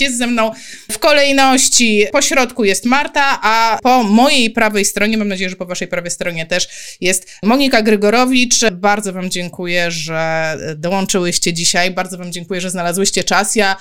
Jest ze mną w kolejności, po środku jest Marta, a po mojej prawej stronie, mam nadzieję, że po waszej prawej stronie też jest Monika Grygorowicz. Bardzo wam dziękuję, że dołączyłyście dzisiaj. Bardzo wam dziękuję, że znalazłyście czas. Ja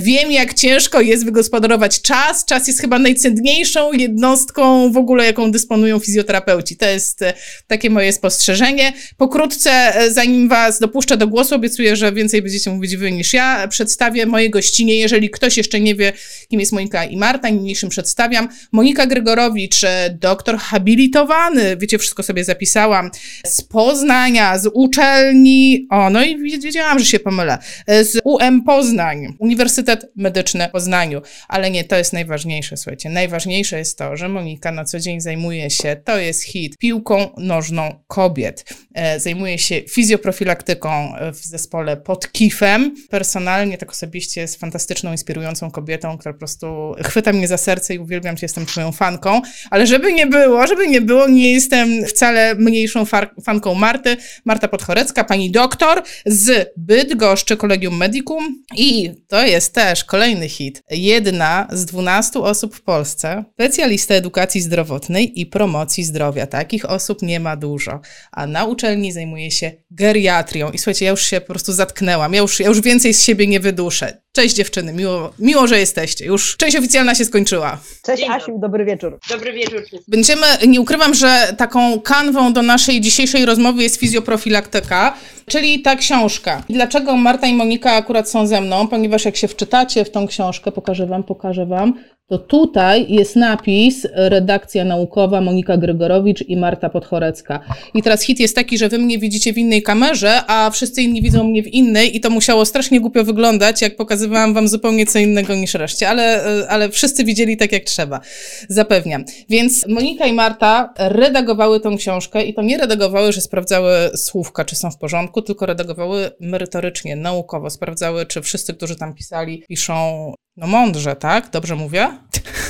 wiem, jak ciężko jest wygospodarować czas. Czas jest chyba najcenniejszą jednostką w ogóle, jaką dysponują fizjoterapeuci. To jest e, takie moje spostrzeżenie. Pokrótce, e, zanim was dopuszczę do głosu, obiecuję, że więcej będziecie mówić wy niż ja. Przedstawię moje gościnie. Jeżeli ktoś jeszcze nie wie, kim jest Monika i Marta, niniejszym przedstawiam. Monika Grygorowicz, e, doktor habilitowany, wiecie, wszystko sobie zapisałam, z Poznania, z uczelni, o, no i wiedziałam, że się pomylę, z UM Poznań, Uniwersytet Medyczny w Poznaniu. Ale nie, to jest najważniejsze, słuchajcie. Najważniejsze jest to, że Monika na co dzień zajmuje się, to jest hit, piłką nożną kobiet. E, zajmuje się fizjoprofilaktyką w zespole pod Kifem. Personalnie, tak osobiście jest fantastyczną, inspirującą kobietą, która po prostu chwyta mnie za serce i uwielbiam cię, jestem twoją fanką. Ale żeby nie było, żeby nie było, nie jestem wcale mniejszą fanką Marty. Marta Podchorecka, pani doktor z Bydgoszczy Kolegium Medicum i to jest też kolejny hit. Jedna z 12 osób w Polsce, specjalista edukacji zdrowotnej i promocji zdrowia. Takich osób nie ma dużo, a na uczelni zajmuje się geriatrią. I słuchajcie, ja już się po prostu zatknęłam, ja już, ja już więcej z siebie nie wyduszę. Cześć dziewczyny, miło, miło, że jesteście. Już część oficjalna się skończyła. Cześć Dzień Asiu, dobry wieczór. Dobry wieczór. Będziemy, nie ukrywam, że taką kanwą do naszej dzisiejszej rozmowy jest fizjoprofilaktyka, czyli ta książka. Dlaczego Marta i Monika akurat są ze mną? Ponieważ jak się wczytacie w tą książkę, pokażę wam, pokażę wam, to tutaj jest napis redakcja naukowa Monika Grygorowicz i Marta Podchorecka. I teraz hit jest taki, że wy mnie widzicie w innej kamerze, a wszyscy inni widzą mnie w innej i to musiało strasznie głupio wyglądać, jak pokazywałam wam zupełnie co innego niż reszcie, ale, ale wszyscy widzieli tak jak trzeba. Zapewniam. Więc Monika i Marta redagowały tą książkę i to nie redagowały, że sprawdzały słówka, czy są w porządku, tylko redagowały merytorycznie, naukowo, sprawdzały, czy wszyscy, którzy tam pisali, piszą no mądrze, tak? Dobrze mówię?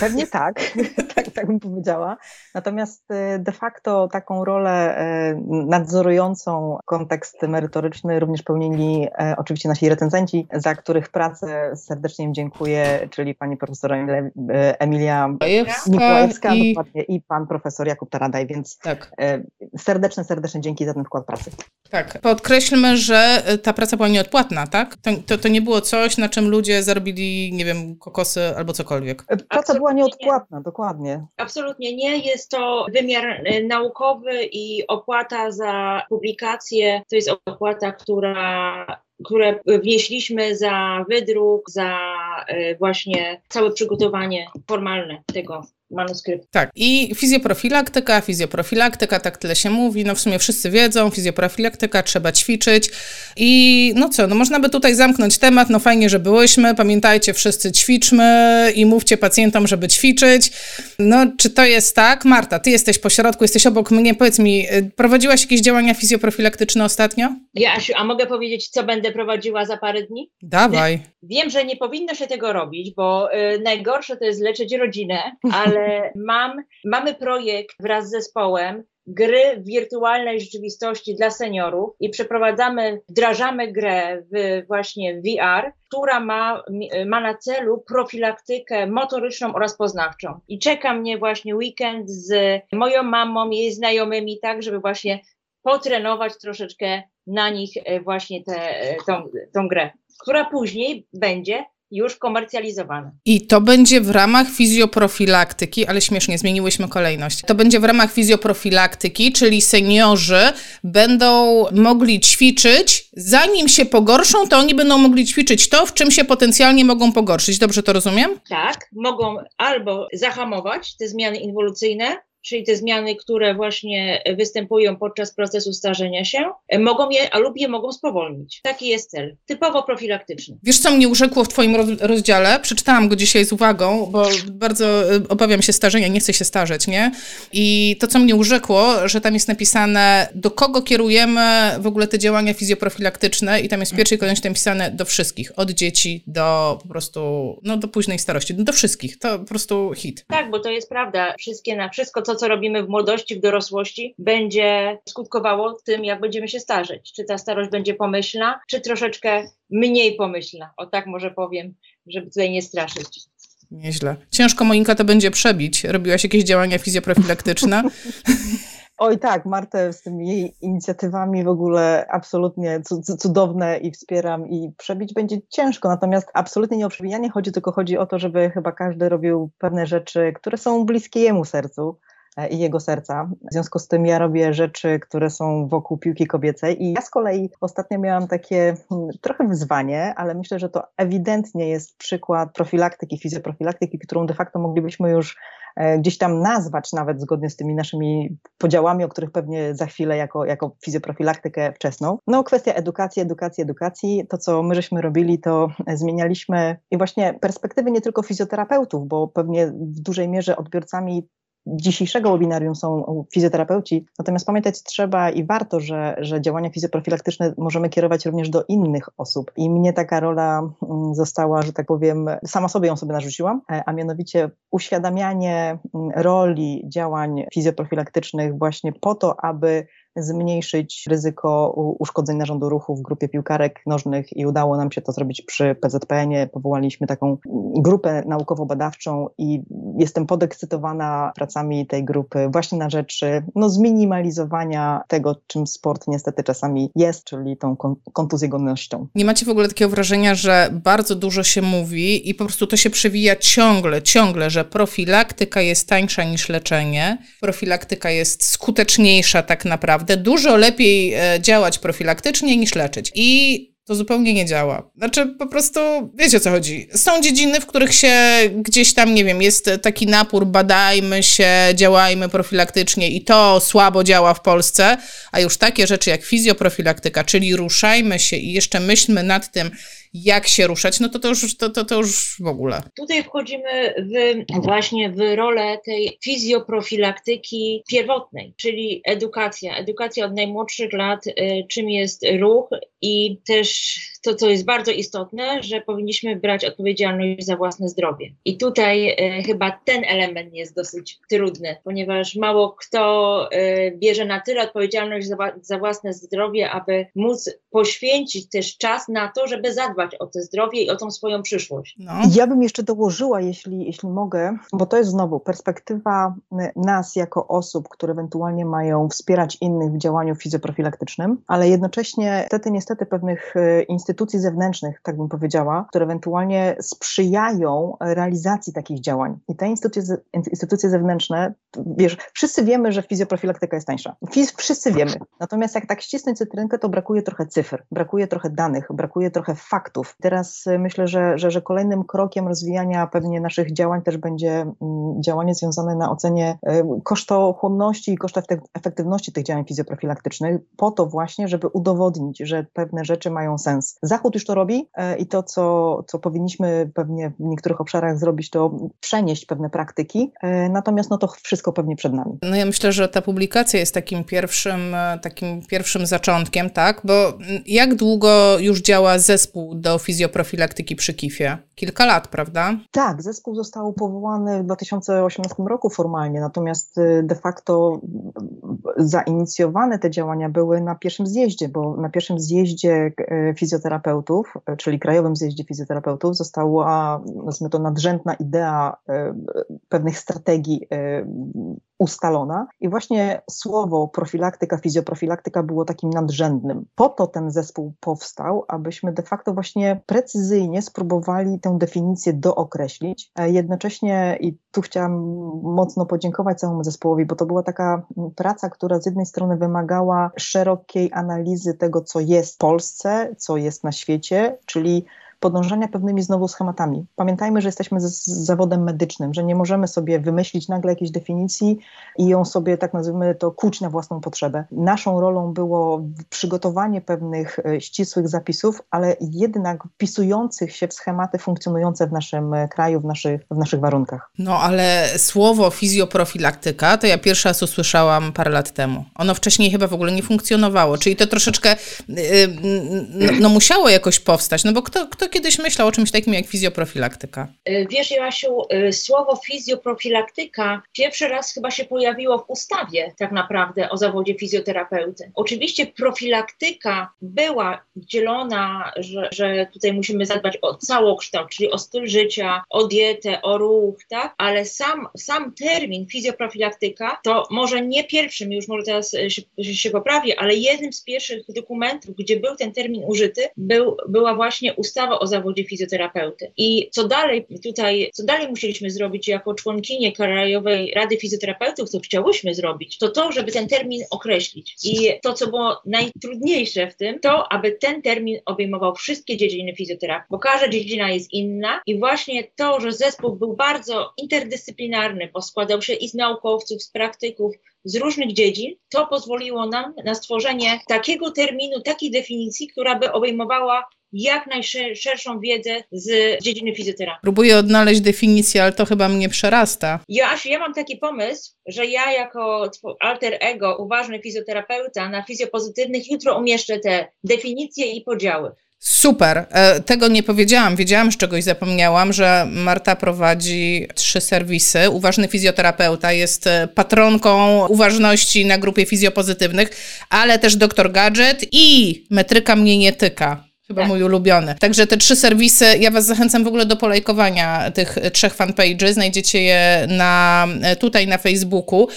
Pewnie tak, tak, tak bym powiedziała. Natomiast y, de facto taką rolę y, nadzorującą kontekst merytoryczny również pełnili y, oczywiście nasi recenzenci, za których pracę serdecznie im dziękuję, czyli pani profesor Emilia Mikołajewska i... i pan profesor Jakub Taradaj, więc tak. serdeczne, serdeczne dzięki za ten wkład pracy. Tak, podkreślmy, że ta praca była nieodpłatna, tak? To, to, to nie było coś, na czym ludzie zarobili, nie wiem, kokosy albo cokolwiek. Praca była nieodpłatna, dokładnie. Absolutnie nie. Jest to wymiar e, naukowy i opłata za publikację to jest opłata, która które wnieśliśmy za wydruk, za e, właśnie całe przygotowanie formalne tego manuskrypt. Tak, i fizjoprofilaktyka, fizjoprofilaktyka, tak tyle się mówi, no w sumie wszyscy wiedzą, fizjoprofilaktyka, trzeba ćwiczyć i no co, no można by tutaj zamknąć temat, no fajnie, że byłyśmy, pamiętajcie, wszyscy ćwiczmy i mówcie pacjentom, żeby ćwiczyć. No, czy to jest tak? Marta, ty jesteś po środku, jesteś obok mnie, powiedz mi, y, prowadziłaś jakieś działania fizjoprofilaktyczne ostatnio? Ja, Asiu, a mogę powiedzieć, co będę prowadziła za parę dni? Dawaj. Wiem, że nie powinno się tego robić, bo y, najgorsze to jest leczyć rodzinę, ale mam, mamy projekt wraz z zespołem gry w wirtualnej rzeczywistości dla seniorów i przeprowadzamy, wdrażamy grę w właśnie VR, która ma, ma na celu profilaktykę motoryczną oraz poznawczą. I czeka mnie właśnie weekend z moją mamą, jej znajomymi, tak, żeby właśnie potrenować troszeczkę na nich e, właśnie tę tą, tą grę, która później będzie już komercjalizowane. I to będzie w ramach fizjoprofilaktyki, ale śmiesznie, zmieniłyśmy kolejność. To będzie w ramach fizjoprofilaktyki, czyli seniorzy będą mogli ćwiczyć, zanim się pogorszą, to oni będą mogli ćwiczyć to, w czym się potencjalnie mogą pogorszyć. Dobrze to rozumiem? Tak, mogą albo zahamować te zmiany inwolucyjne, czyli te zmiany, które właśnie występują podczas procesu starzenia się, mogą je, a lub je mogą spowolnić. Taki jest cel, typowo profilaktyczny. Wiesz, co mnie urzekło w Twoim rozdziale? Przeczytałam go dzisiaj z uwagą, bo bardzo y, obawiam się starzenia, nie chcę się starzeć, nie? I to, co mnie urzekło, że tam jest napisane, do kogo kierujemy w ogóle te działania fizjoprofilaktyczne i tam jest w pierwszej kolejności napisane do wszystkich, od dzieci do po prostu, no do późnej starości, do wszystkich. To po prostu hit. Tak, bo to jest prawda. Wszystkie na wszystko, co co robimy w młodości, w dorosłości, będzie skutkowało tym, jak będziemy się starzeć. Czy ta starość będzie pomyślna, czy troszeczkę mniej pomyślna, o tak może powiem żeby tutaj nie straszyć. Nieźle. Ciężko Monika to będzie przebić. Robiłaś jakieś działania fizjoprofilaktyczne? Oj tak, Martę z tymi jej inicjatywami w ogóle absolutnie cudowne i wspieram i przebić będzie ciężko, natomiast absolutnie nie o przebijanie chodzi, tylko chodzi o to, żeby chyba każdy robił pewne rzeczy, które są bliskie jemu sercu i jego serca. W związku z tym ja robię rzeczy, które są wokół piłki kobiecej i ja z kolei ostatnio miałam takie hmm, trochę wyzwanie, ale myślę, że to ewidentnie jest przykład profilaktyki, fizjoprofilaktyki, którą de facto moglibyśmy już E, gdzieś tam nazwać nawet zgodnie z tymi naszymi podziałami, o których pewnie za chwilę jako, jako fizjoprofilaktykę wczesną. No kwestia edukacji, edukacji, edukacji. To, co my żeśmy robili, to zmienialiśmy i właśnie perspektywy nie tylko fizjoterapeutów, bo pewnie w dużej mierze odbiorcami dzisiejszego webinarium są fizjoterapeuci, natomiast pamiętać trzeba i warto, że, że działania fizjoprofilaktyczne możemy kierować również do innych osób. I mnie taka rola mm, została, że tak powiem, sama sobie ją sobie narzuciłam, e, a mianowicie uświadamianie mm, roli działań fizjoprofilaktycznych właśnie po to, aby zmniejszyć ryzyko uszkodzeń narządu ruchu w grupie piłkarek nożnych i udało nam się to zrobić przy PZPN-ie. Powołaliśmy taką grupę naukowo-badawczą i jestem podekscytowana pracami tej grupy właśnie na rzecz no, zminimalizowania tego, czym sport niestety czasami jest, czyli tą kontuzjogonnością. Nie macie w ogóle takiego wrażenia, że bardzo dużo się mówi i po prostu to się przewija ciągle, ciągle, że profilaktyka jest tańsza niż leczenie, profilaktyka jest skuteczniejsza tak naprawdę, naprawdę dużo lepiej e, działać profilaktycznie niż leczyć. I to zupełnie nie działa. Znaczy, po prostu wiecie o co chodzi. Są dziedziny, w których się gdzieś tam, nie wiem, jest taki napór, badajmy się, działajmy profilaktycznie i to słabo działa w Polsce, a już takie rzeczy jak fizjoprofilaktyka, czyli ruszajmy się i jeszcze myślmy nad tym, jak się ruszać, no to to już, to, to, to już w ogóle. Tutaj wchodzimy w, właśnie w rolę tej fizjoprofilaktyki pierwotnej, czyli edukacja. Edukacja od najmłodszych lat, y, czym jest ruch i też to, co jest bardzo istotne, że powinniśmy brać odpowiedzialność za własne zdrowie. I tutaj y, chyba ten element jest dosyć trudny, ponieważ mało kto y, bierze na tyle odpowiedzialność za, za własne zdrowie, aby móc poświęcić też czas na to, żeby zadbać o to zdrowie i o tą swoją przyszłość. No. Ja bym jeszcze dołożyła, jeśli, jeśli mogę, bo to jest znowu perspektywa nas jako osób, które ewentualnie mają wspierać innych w działaniu fizjoprofilaktycznym, ale jednocześnie niestety, niestety pewnych e, instytucji zewnętrznych, tak bym powiedziała, które ewentualnie sprzyjają realizacji takich działań. I te instytucje, instytucje zewnętrzne, wiesz, wszyscy wiemy, że fizjoprofilaktyka jest tańsza. Wszyscy wiemy. Natomiast jak tak ścisnąć cytrynkę, to brakuje trochę cyfr, brakuje trochę danych, brakuje trochę faktów. Teraz y, myślę, że, że, że kolejnym krokiem rozwijania pewnie naszych działań też będzie mm, działanie związane na ocenie y, kosztochłonności i kosztu efektywności tych działań fizjoprofilaktycznych, po to właśnie, żeby udowodnić, że pewne rzeczy mają sens. Zachód już to robi y, i to, co, co powinniśmy pewnie w niektórych obszarach zrobić, to przenieść pewne praktyki, natomiast no to wszystko pewnie przed nami. No ja myślę, że ta publikacja jest takim pierwszym, takim pierwszym zaczątkiem, tak? Bo jak długo już działa zespół do fizjoprofilaktyki przy KIF-ie? Kilka lat, prawda? Tak, zespół został powołany w 2018 roku formalnie, natomiast y, de facto zainicjowane te działania były na pierwszym zjeździe, bo na pierwszym zjeździe fizjoterapeutów, czyli Krajowym Zjeździe Fizjoterapeutów, została, nazwijmy to, nadrzędna idea pewnych strategii ustalona i właśnie słowo profilaktyka, fizjoprofilaktyka było takim nadrzędnym. Po to ten zespół powstał, abyśmy de facto właśnie precyzyjnie spróbowali tę definicję dookreślić. Jednocześnie, i tu chciałam mocno podziękować całemu zespołowi, bo to była taka praca, która z jednej strony wymagała szerokiej analizy tego, co jest w Polsce, co jest na świecie, czyli podążania pewnymi znowu schematami. Pamiętajmy, że jesteśmy z, z zawodem medycznym, że nie możemy sobie wymyślić nagle jakiejś definicji i ją sobie, tak nazwijmy to, kuć na własną potrzebę. Naszą rolą było przygotowanie pewnych e, ścisłych zapisów, ale jednak wpisujących się w schematy funkcjonujące w naszym e, kraju, w naszych, w naszych warunkach. No ale słowo fizjoprofilaktyka to ja pierwszy raz usłyszałam parę lat temu. Ono wcześniej chyba w ogóle nie funkcjonowało, czyli to troszeczkę no, no musiało jakoś powstać, no bo kto, kto kiedyś myślał o czymś takim jak fizjoprofilaktyka? Y, wiesz, Joasiu, y, słowo fizjoprofilaktyka pierwszy raz chyba się pojawiło w ustawie tak naprawdę o zawodzie fizjoterapeuty. Oczywiście profilaktyka była dzielona, że, że tutaj musimy zadbać o całokształt, czyli o styl życia, o dietę, o ruch, tak? Ale sam, sam termin fizjoprofilaktyka to może nie pierwszym, już może teraz się, się poprawię, ale jednym z pierwszych dokumentów, gdzie był ten termin użyty, był, była właśnie ustawa o zawodzie fizjoterapeuty. I co dalej tutaj, co dalej musieliśmy zrobić jako członkinie Krajowej Rady Fizjoterapeutów, co chciałyśmy zrobić, to to, żeby ten termin określić. I to, co było najtrudniejsze w tym, to aby ten termin obejmował wszystkie dziedziny fizjoterapii, bo każda dziedzina jest inna i właśnie to, że zespół był bardzo interdyscyplinarny, bo składał się i z naukowców, z praktyków, z różnych dziedzin, to pozwoliło nam na stworzenie takiego terminu, takiej definicji, która by obejmowała jak najszerszą wiedzę z dziedziny fizjoterapii. Próbuję odnaleźć definicję, ale to chyba mnie przerasta. Ja, ja mam taki pomysł, że ja jako alter ego, uważny fizjoterapeuta na fizjopozytywnych jutro umieszczę te definicje i podziały. Super. E, tego nie powiedziałam. Wiedziałam, że czegoś zapomniałam, że Marta prowadzi trzy serwisy. Uważny fizjoterapeuta jest e, patronką uważności na grupie fizjopozytywnych, ale też doktor Gadget i metryka mnie nie tyka. Chyba tak. mój ulubiony. Także te trzy serwisy, ja Was zachęcam w ogóle do polajkowania tych trzech fanpages. Znajdziecie je na, e, tutaj na Facebooku.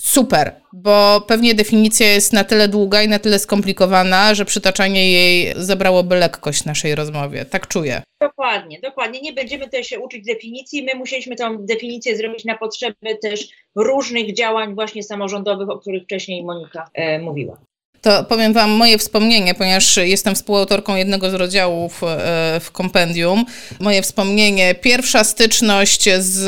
Super, bo pewnie definicja jest na tyle długa i na tyle skomplikowana, że przytaczanie jej zabrałoby lekkość naszej rozmowie. Tak czuję. Dokładnie, dokładnie. Nie będziemy tutaj się uczyć definicji. My musieliśmy tę definicję zrobić na potrzeby też różnych działań właśnie samorządowych, o których wcześniej Monika e, mówiła. To powiem Wam moje wspomnienie, ponieważ jestem współautorką jednego z rozdziałów e, w kompendium. Moje wspomnienie, pierwsza styczność z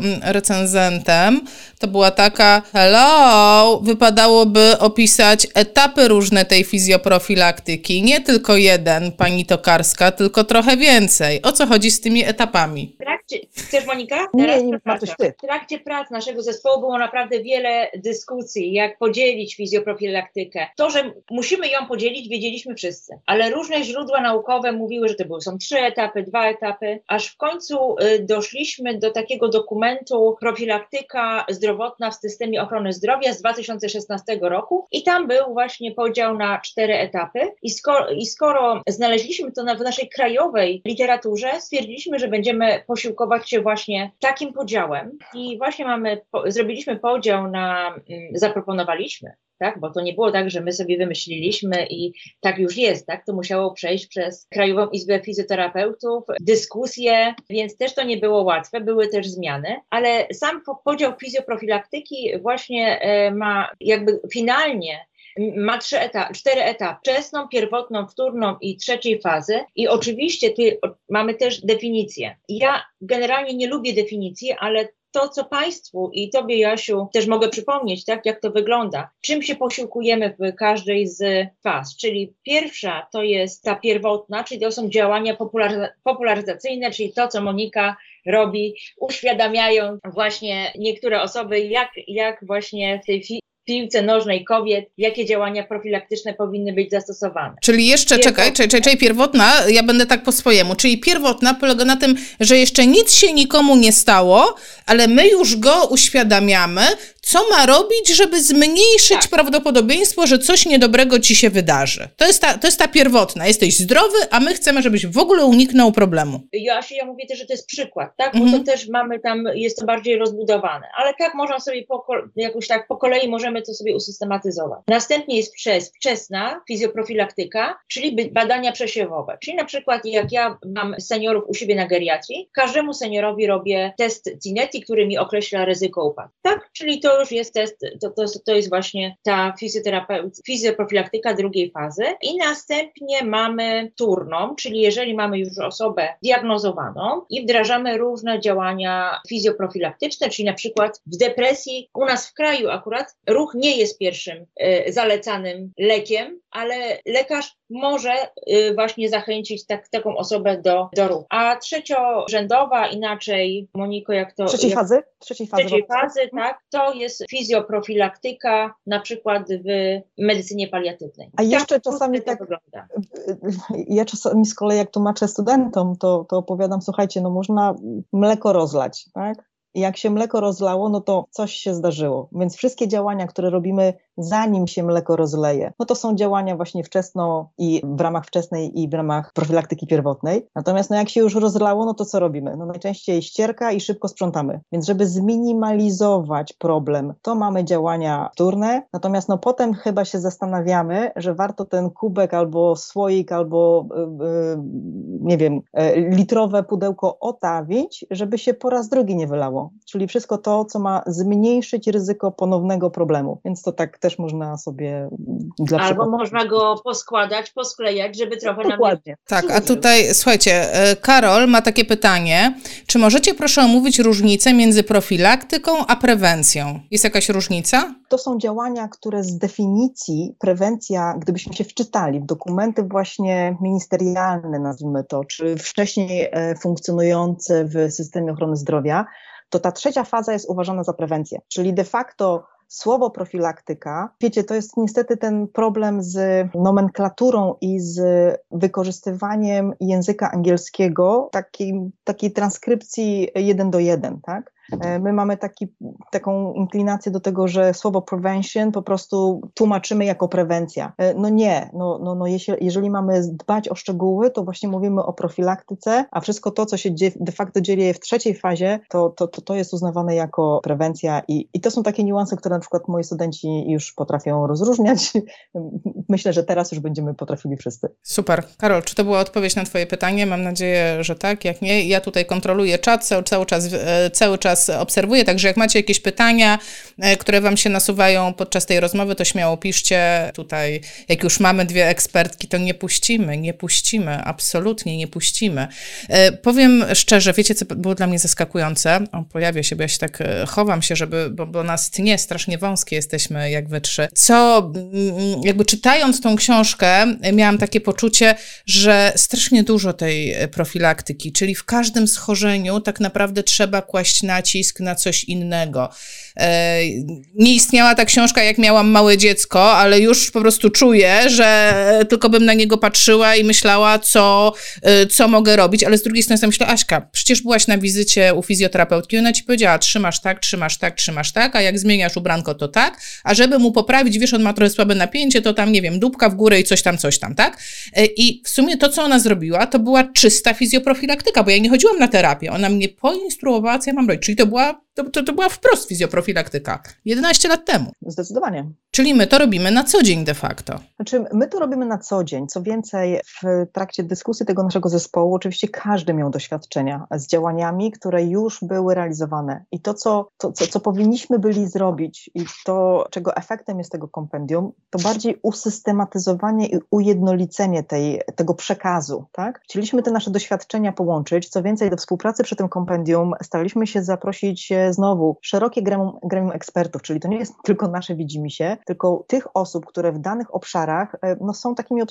mm, recenzentem to była taka: Hello, wypadałoby opisać etapy różne tej fizjoprofilaktyki. Nie tylko jeden, pani Tokarska, tylko trochę więcej. O co chodzi z tymi etapami? W trakcie, chcesz Monika? Teraz nie, nie, ty. W trakcie prac naszego zespołu było naprawdę wiele dyskusji, jak podzielić fizjoprofilaktykę. To, że musimy ją podzielić, wiedzieliśmy wszyscy, ale różne źródła naukowe mówiły, że to były, są trzy etapy, dwa etapy, aż w końcu y, doszliśmy do takiego dokumentu profilaktyka zdrowia zdrowotna w systemie ochrony zdrowia z 2016 roku. I tam był właśnie podział na cztery etapy. I skoro, i skoro znaleźliśmy to na, w naszej krajowej literaturze, stwierdziliśmy, że będziemy posiłkować się właśnie takim podziałem. I właśnie mamy, po, zrobiliśmy podział na, mm, zaproponowaliśmy tak? Bo to nie było tak, że my sobie wymyśliliśmy i tak już jest, tak? To musiało przejść przez Krajową Izbę Fizjoterapeutów, dyskusje, więc też to nie było łatwe, były też zmiany, ale sam podział fizjoprofilaktyki właśnie e, ma jakby finalnie ma trzy etapy, cztery etapy. Wczesną, pierwotną, wtórną i trzeciej fazy. I oczywiście tu mamy też definicję. Ja generalnie nie lubię definicji, ale to, co Państwu i Tobie, Jasiu, też mogę przypomnieć, tak, jak to wygląda. Czym się posiłkujemy w każdej z faz? Czyli pierwsza to jest ta pierwotna, czyli to są działania popularyzacyjne, czyli to, co Monika robi, uświadamiają właśnie niektóre osoby, jak, jak właśnie w tej piłce nożnej kobiet, jakie działania profilaktyczne powinny być zastosowane. Czyli jeszcze, czekaj, czekaj, czekaj, pierwotna, ja będę tak po swojemu, czyli pierwotna polega na tym, że jeszcze nic się nikomu nie stało, ale my już go uświadamiamy, co ma robić, żeby zmniejszyć tak. prawdopodobieństwo, że coś niedobrego ci się wydarzy. To jest, ta, to jest ta pierwotna. Jesteś zdrowy, a my chcemy, żebyś w ogóle uniknął problemu. Ja się ja mówię też, że to jest przykład, tak? Bo mhm. to też mamy tam, jest to bardziej rozbudowane. Ale tak można sobie po, jakoś tak po kolei możemy to sobie usystematyzować. Następnie jest przez, wczesna fizjoprofilaktyka, czyli badania przesiewowe. Czyli na przykład jak ja mam seniorów u siebie na geriatrii, każdemu seniorowi robię test CINETI, który mi określa ryzyko upadku. Tak? Czyli to już jest test, to, to, to jest właśnie ta fizjoprofilaktyka drugiej fazy. I następnie mamy turną, czyli jeżeli mamy już osobę diagnozowaną i wdrażamy różne działania fizjoprofilaktyczne, czyli na przykład w depresji, u nas w kraju akurat ruch nie jest pierwszym y, zalecanym lekiem, ale lekarz może y, właśnie zachęcić tak, taką osobę do, do ruchu. A trzeciorzędowa, inaczej Moniko, jak to... Trzeciej jak, fazy? Trzeciej fazy, trzeciej fazy tak, to jest fizjoprofilaktyka, na przykład w medycynie paliatywnej. A jeszcze tak, czasami tak, wygląda. ja czasami z kolei jak tłumaczę studentom, to, to opowiadam, słuchajcie, no można mleko rozlać, tak? Jak się mleko rozlało, no to coś się zdarzyło. Więc wszystkie działania, które robimy zanim się mleko rozleje, no to są działania właśnie wczesno i w ramach wczesnej i w ramach profilaktyki pierwotnej. Natomiast no jak się już rozlało, no to co robimy? No najczęściej ścierka i szybko sprzątamy. Więc żeby zminimalizować problem, to mamy działania wtórne, natomiast no potem chyba się zastanawiamy, że warto ten kubek albo słoik, albo yy, nie wiem, yy, litrowe pudełko otawić, żeby się po raz drugi nie wylało. Czyli wszystko to, co ma zmniejszyć ryzyko ponownego problemu. Więc to tak też można sobie dla Albo można go poskładać, posklejać, żeby trochę nam... Dokładnie. Tak, a tutaj słuchajcie, e, Karol ma takie pytanie. Czy możecie proszę omówić różnicę między profilaktyką a prewencją? Jest jakaś różnica? To są działania, które z definicji prewencja, gdybyśmy się wczytali w dokumenty właśnie ministerialne, nazwijmy to, czy wcześniej e, funkcjonujące w systemie ochrony zdrowia, to ta trzecia faza jest uważana za prewencję. Czyli de facto słowo profilaktyka, wiecie, to jest niestety ten problem z nomenklaturą i z wykorzystywaniem języka angielskiego, takiej, takiej transkrypcji jeden do jeden, tak? E, my mamy taki, taką inklinację do tego, że słowo prevention po prostu tłumaczymy jako prewencja. E, no nie, no, no, no jeśli, jeżeli mamy dbać o szczegóły, to właśnie mówimy o profilaktyce, a wszystko to, co się de facto dzieje w trzeciej fazie, to, to, to, to jest uznawane jako prewencja i, i to są takie niuanse, które na przykład moi studenci już potrafią rozróżniać. Myślę, że teraz już będziemy potrafili wszyscy. Super. Karol, czy to była odpowiedź na twoje pytanie? Mam nadzieję, że tak. Jak nie, ja tutaj kontroluję czat, cały, czas, e, cały czas Was obserwuję, także jak macie jakieś pytania, e, które Wam się nasuwają podczas tej rozmowy, to śmiało piszcie. Tutaj, jak już mamy dwie ekspertki, to nie puścimy, nie puścimy, absolutnie nie puścimy. E, powiem szczerze, wiecie, co było dla mnie zaskakujące? O, pojawia się, bo ja się tak e, chowam się, żeby, bo, bo nas tnie, strasznie wąskie jesteśmy, jak wy trzy. Co, mm, jakby czytając tą książkę, miałam takie poczucie, że strasznie dużo tej profilaktyki, czyli w każdym schorzeniu tak naprawdę trzeba kłaść nacisk nacisk na coś innego. E, nie istniała ta książka, jak miałam małe dziecko, ale już po prostu czuję, że tylko bym na niego patrzyła i myślała, co, e, co mogę robić, ale z drugiej strony sobie myślę, Aśka, przecież byłaś na wizycie u fizjoterapeutki, ona ci powiedziała, trzymasz tak, trzymasz tak, trzymasz tak, a jak zmieniasz ubranko, to tak, a żeby mu poprawić, wiesz, on ma trochę słabe napięcie, to tam, nie wiem, dupka w górę i coś tam, coś tam, tak? E, I w sumie to, co ona zrobiła, to była czysta fizjoprofilaktyka, bo ja nie chodziłam na terapię, ona mnie poinstruowała, co ja mam robić, czyli to była, to, to, to była wprost fizjoprofilaktyka. 11 lat temu. Zdecydowanie. Czyli my to robimy na co dzień de facto. Znaczy, my to robimy na co dzień. Co więcej, w trakcie dyskusji tego naszego zespołu, oczywiście każdy miał doświadczenia z działaniami, które już były realizowane. I to, co, to, co, co powinniśmy byli zrobić, i to, czego efektem jest tego kompendium, to bardziej usystematyzowanie i ujednolicenie tej, tego przekazu. Tak? Chcieliśmy te nasze doświadczenia połączyć. Co więcej, do współpracy przy tym kompendium staraliśmy się zaprosić znowu szerokie gremium, gremium ekspertów, czyli to nie jest tylko nasze widzimy się, tylko tych osób, które w danych obszarach e, no, są takimi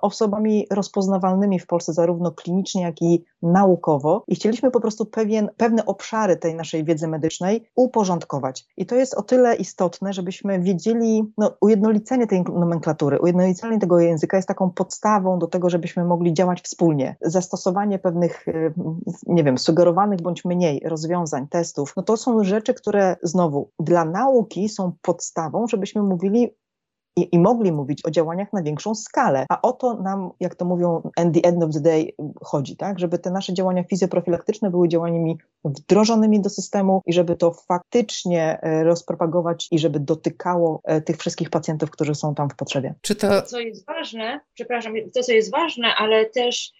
osobami rozpoznawalnymi w Polsce, zarówno klinicznie, jak i naukowo. I chcieliśmy po prostu pewien, pewne obszary tej naszej wiedzy medycznej uporządkować. I to jest o tyle istotne, żebyśmy wiedzieli, no, ujednolicenie tej nomenklatury, ujednolicenie tego języka jest taką podstawą do tego, żebyśmy mogli działać wspólnie. Zastosowanie pewnych, e, nie wiem, sugerowanych bądź mniej rozwiązań, testów, no to są rzeczy, które znowu dla nauki są podstawą, żebyśmy mówili i, i, mogli mówić o działaniach na większą skalę. A o to nam, jak to mówią, at the end of the day chodzi, tak? Żeby te nasze działania fizjoprofilaktyczne były działaniami wdrożonymi do systemu i żeby to faktycznie e, rozpropagować i żeby dotykało e, tych wszystkich pacjentów, którzy są tam w potrzebie. Czy to... to co jest ważne, przepraszam, to co jest ważne, ale też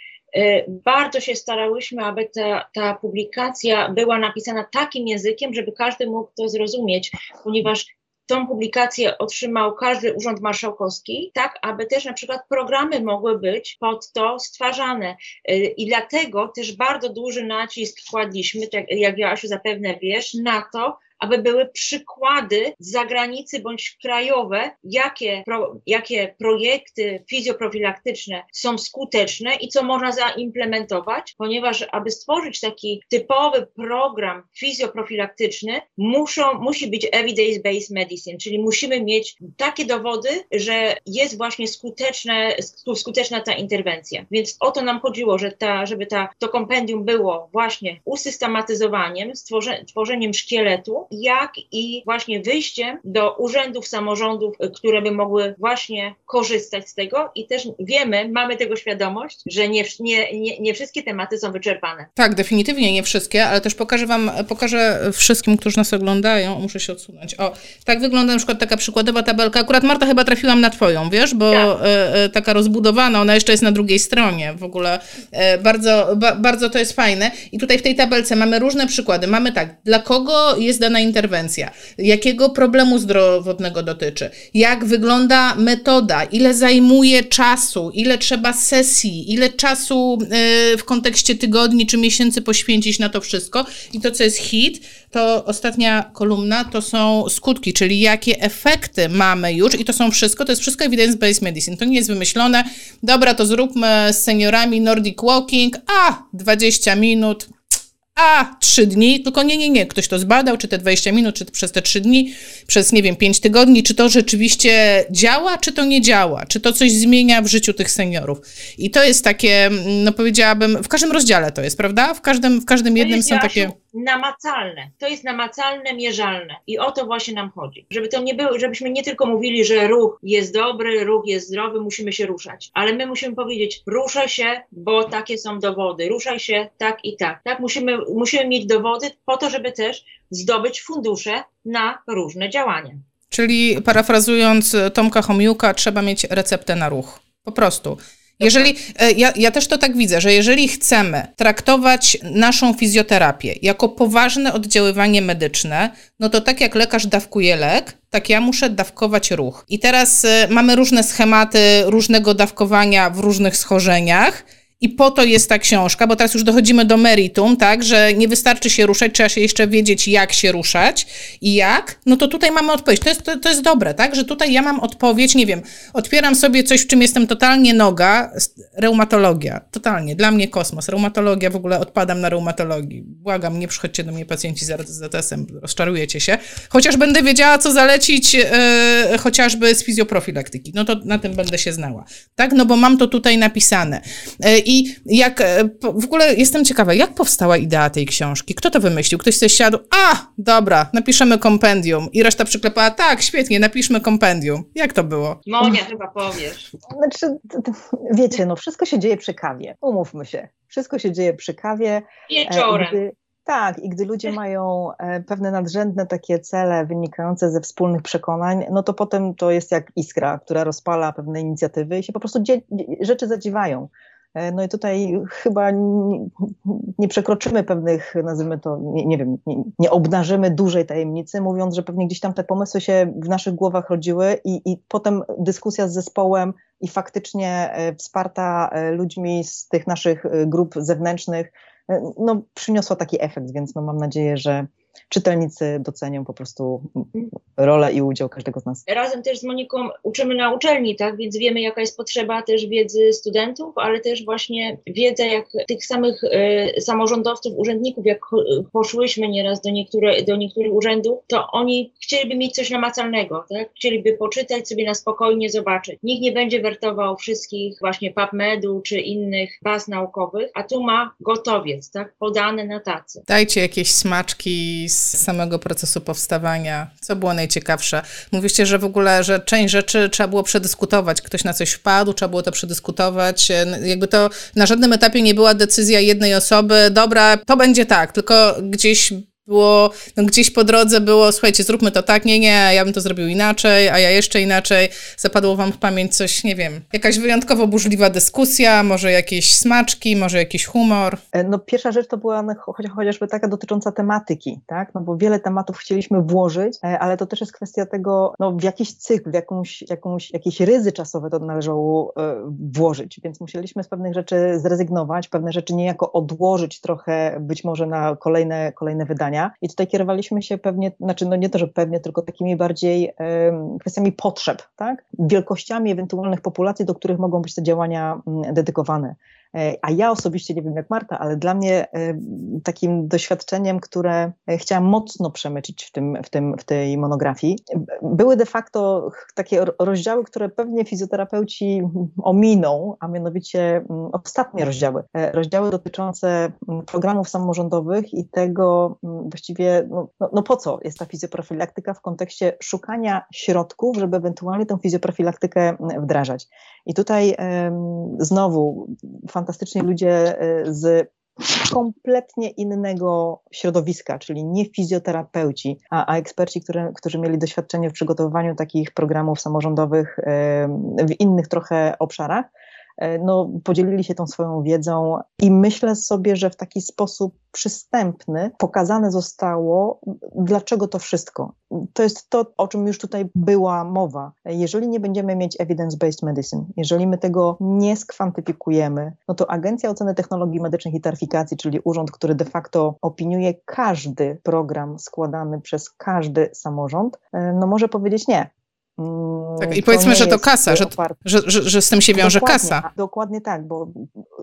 bardzo się starałyśmy, aby ta, ta publikacja była napisana takim językiem, żeby każdy mógł to zrozumieć, ponieważ tą publikację otrzymał każdy urząd marszałkowski, tak aby też na przykład programy mogły być pod to stwarzane. Y, I dlatego też bardzo duży nacisk kładliśmy, tak jak Joasiu zapewne wiesz, na to, aby były przykłady z zagranicy bądź krajowe, jakie, pro, jakie projekty fizjoprofilaktyczne są skuteczne i co można zaimplementować, ponieważ aby stworzyć taki typowy program fizjoprofilaktyczny, muszą, musi być evidence-based medicine, czyli musimy mieć takie dowody, że jest właśnie skuteczne, skuteczna ta interwencja. Więc o to nam chodziło, że ta, żeby ta, to kompendium było właśnie usystematyzowaniem, stworze, tworzeniem szkieletu, jak i właśnie wyjściem do urzędów, samorządów, które by mogły właśnie korzystać z tego i też wiemy, mamy tego świadomość, że nie, nie, nie, nie wszystkie tematy są wyczerpane. Tak, definitywnie nie wszystkie, ale też pokażę Wam, pokażę wszystkim, którzy nas oglądają, muszę się odsunąć. O, tak wygląda na przykład taka przykładowa tabelka. Akurat Marta chyba trafiłam na Twoją, wiesz, bo tak. e, e, taka rozbudowana, ona jeszcze jest na drugiej stronie. W ogóle e, bardzo, ba, bardzo to jest fajne. I tutaj w tej tabelce mamy różne przykłady. Mamy tak, dla kogo jest dana interwencja, jakiego problemu zdrowotnego dotyczy, jak wygląda metoda, ile zajmuje czasu, ile trzeba sesji, ile czasu e, w kontekście tygodni czy miesięcy poświęcić na to wszystko. I to, co jest hit, to ostatnia kolumna to są skutki, czyli jakie efekty mamy już i to są wszystko, to jest wszystko evidence-based medicine. To nie jest wymyślone, dobra, to zróbmy z seniorami Nordic Walking, a 20 minut, a trzy dni, tylko nie, nie, nie, ktoś to zbadał, czy te 20 minut, czy przez te trzy dni, przez nie wiem, 5 tygodni, czy to rzeczywiście działa, czy to nie działa, czy to coś zmienia w życiu tych seniorów. I to jest takie, no powiedziałabym, w każdym rozdziale to jest, prawda? W każdym, w każdym jednym są takie namacalne. To jest namacalne, mierzalne. I o to właśnie nam chodzi. Żeby to nie było, żebyśmy nie tylko mówili, że ruch jest dobry, ruch jest zdrowy, musimy się ruszać. Ale my musimy powiedzieć, ruszaj się, bo takie są dowody. Ruszaj się tak i tak. Tak, musimy, musimy mieć dowody po to, żeby też zdobyć fundusze na różne działania. Czyli parafrazując Tomka Homiuka, trzeba mieć receptę na ruch. Po prostu. Jeżeli, e, ja, ja też to tak widzę, że jeżeli chcemy traktować naszą fizjoterapię jako poważne oddziaływanie medyczne, no to tak jak lekarz dawkuje lek, tak ja muszę dawkować ruch. I teraz y, mamy różne schematy różnego dawkowania w różnych schorzeniach. I po to jest ta książka, bo teraz już dochodzimy do meritum, tak, że nie wystarczy się ruszać, trzeba się jeszcze wiedzieć, jak się ruszać i jak. No to tutaj mamy odpowiedź. To jest, to, to jest dobre, tak, że tutaj ja mam odpowiedź, nie wiem, otwieram sobie coś, w czym jestem totalnie noga, reumatologia, totalnie, dla mnie kosmos, reumatologia, w ogóle odpadam na reumatologii. Błagam, nie przychodźcie do mnie pacjenci z ZS-em, rozczarujecie się. Chociaż będę wiedziała, co zalecić yy, chociażby z fizjoprofilaktyki, no to na tym będę się znała, tak, no bo mam to tutaj napisane. Yy, i jak, e, w ogóle jestem ciekawa, jak powstała idea tej książki? Kto to wymyślił? Ktoś sobie siadł, a, dobra, napiszemy kompendium. I reszta przyklepała, tak, świetnie, napiszmy kompendium. Jak to było? Monia chyba powiesz. Znaczy, wiecie, no wszystko się dzieje przy kawie, umówmy się. Wszystko się dzieje przy kawie. Wieczorem. Gdy, tak, i gdy ludzie mają e, pewne nadrzędne takie cele wynikające ze wspólnych przekonań, no to potem to jest jak iskra, która rozpala pewne inicjatywy i się po prostu rzeczy zadziewają. E, no i tutaj chyba nie, nie przekroczymy pewnych, nazwijmy to, nie, nie wiem, nie, nie, obnażymy dużej tajemnicy, mówiąc, że pewnie gdzieś tam te pomysły się w naszych głowach rodziły i, i potem dyskusja z zespołem i faktycznie e, wsparta e, ludźmi z tych naszych grup zewnętrznych, no przyniosła taki efekt, więc no mam nadzieję, że, czytelnicy docenią po prostu rolę i udział każdego z nas. Razem też z Moniką uczymy na uczelni, tak, więc wiemy jaka jest potrzeba też wiedzy studentów, ale też właśnie wiedza jak tych samych y, samorządowców, urzędników, jak poszłyśmy nieraz do, niektóre, do niektórych urzędów, to oni chcieliby mieć coś namacalnego, tak, chcieliby poczytać sobie na spokojnie, zobaczyć. Nikt nie będzie wertował wszystkich właśnie PubMedu czy innych baz naukowych, a tu ma gotowiec, tak, podane na tacy. Dajcie jakieś smaczki z samego procesu powstawania? Co było najciekawsze? Mówiście, że w ogóle, że część rzeczy trzeba było przedyskutować. Ktoś na coś wpadł, trzeba było to przedyskutować. Jakby to na żadnym etapie nie była decyzja jednej osoby, dobra, to będzie tak, tylko gdzieś było, no gdzieś po drodze było, słuchajcie, zróbmy to tak, nie, nie, ja bym to zrobił inaczej, a ja jeszcze inaczej. Zapadło wam w pamięć coś, nie wiem, jakaś wyjątkowo burzliwa dyskusja, może jakieś smaczki, może jakiś humor? E, no pierwsza rzecz to była no, chociażby taka dotycząca tematyki, tak, no bo wiele tematów chcieliśmy włożyć, e, ale to też jest kwestia tego, no w jakiś cykl, w jakąś, jakąś, jakieś ryzy czasowe to należało e, włożyć, więc musieliśmy z pewnych rzeczy zrezygnować, pewne rzeczy niejako odłożyć trochę być może na kolejne, kolejne wydania, i tutaj kierowaliśmy się pewnie, znaczy no nie to, że pewnie, tylko takimi bardziej kwestiami potrzeb, tak? Wielkościami ewentualnych populacji, do których mogą być te działania um, dedykowane. E, a ja osobiście nie wiem jak Marta, ale dla mnie e, takim doświadczeniem, które e, chciałam mocno przemycić w, tym, w, tym, w tej monografii, były de facto takie rozdziały, które pewnie fizjoterapeuci ominą, a mianowicie ostatnie rozdziały. Rozdziały dotyczące programów samorządowych i tego właściwie, no, no, no po co jest ta fizjoprofilaktyka w kontekście szukania środków, żeby ewentualnie tę fizjoprofilaktykę wdrażać. I tutaj znowu fantastyczni ludzie e, z kompletnie innego środowiska, czyli nie fizjoterapeuci, a, a eksperci, które, którzy mieli doświadczenie w przygotowywaniu takich programów samorządowych w innych trochę obszarach, E, no, podzielili się tą swoją wiedzą i myślę sobie, że w taki sposób przystępny pokazane zostało, dlaczego to wszystko. To jest to, o czym już tutaj była mowa. Jeżeli nie będziemy mieć evidence-based medicine, jeżeli my tego nie skwantyfikujemy, no to Agencja Oceny Technologii Medycznych i Taryfikacji, czyli urząd, który de facto opiniuje każdy program składany przez każdy samorząd, e, no może powiedzieć nie. Mm, tak, I powiedzmy, że to kasa, że, że, że, że, z tym się wiąże dokładnie, kasa. Dokładnie tak, bo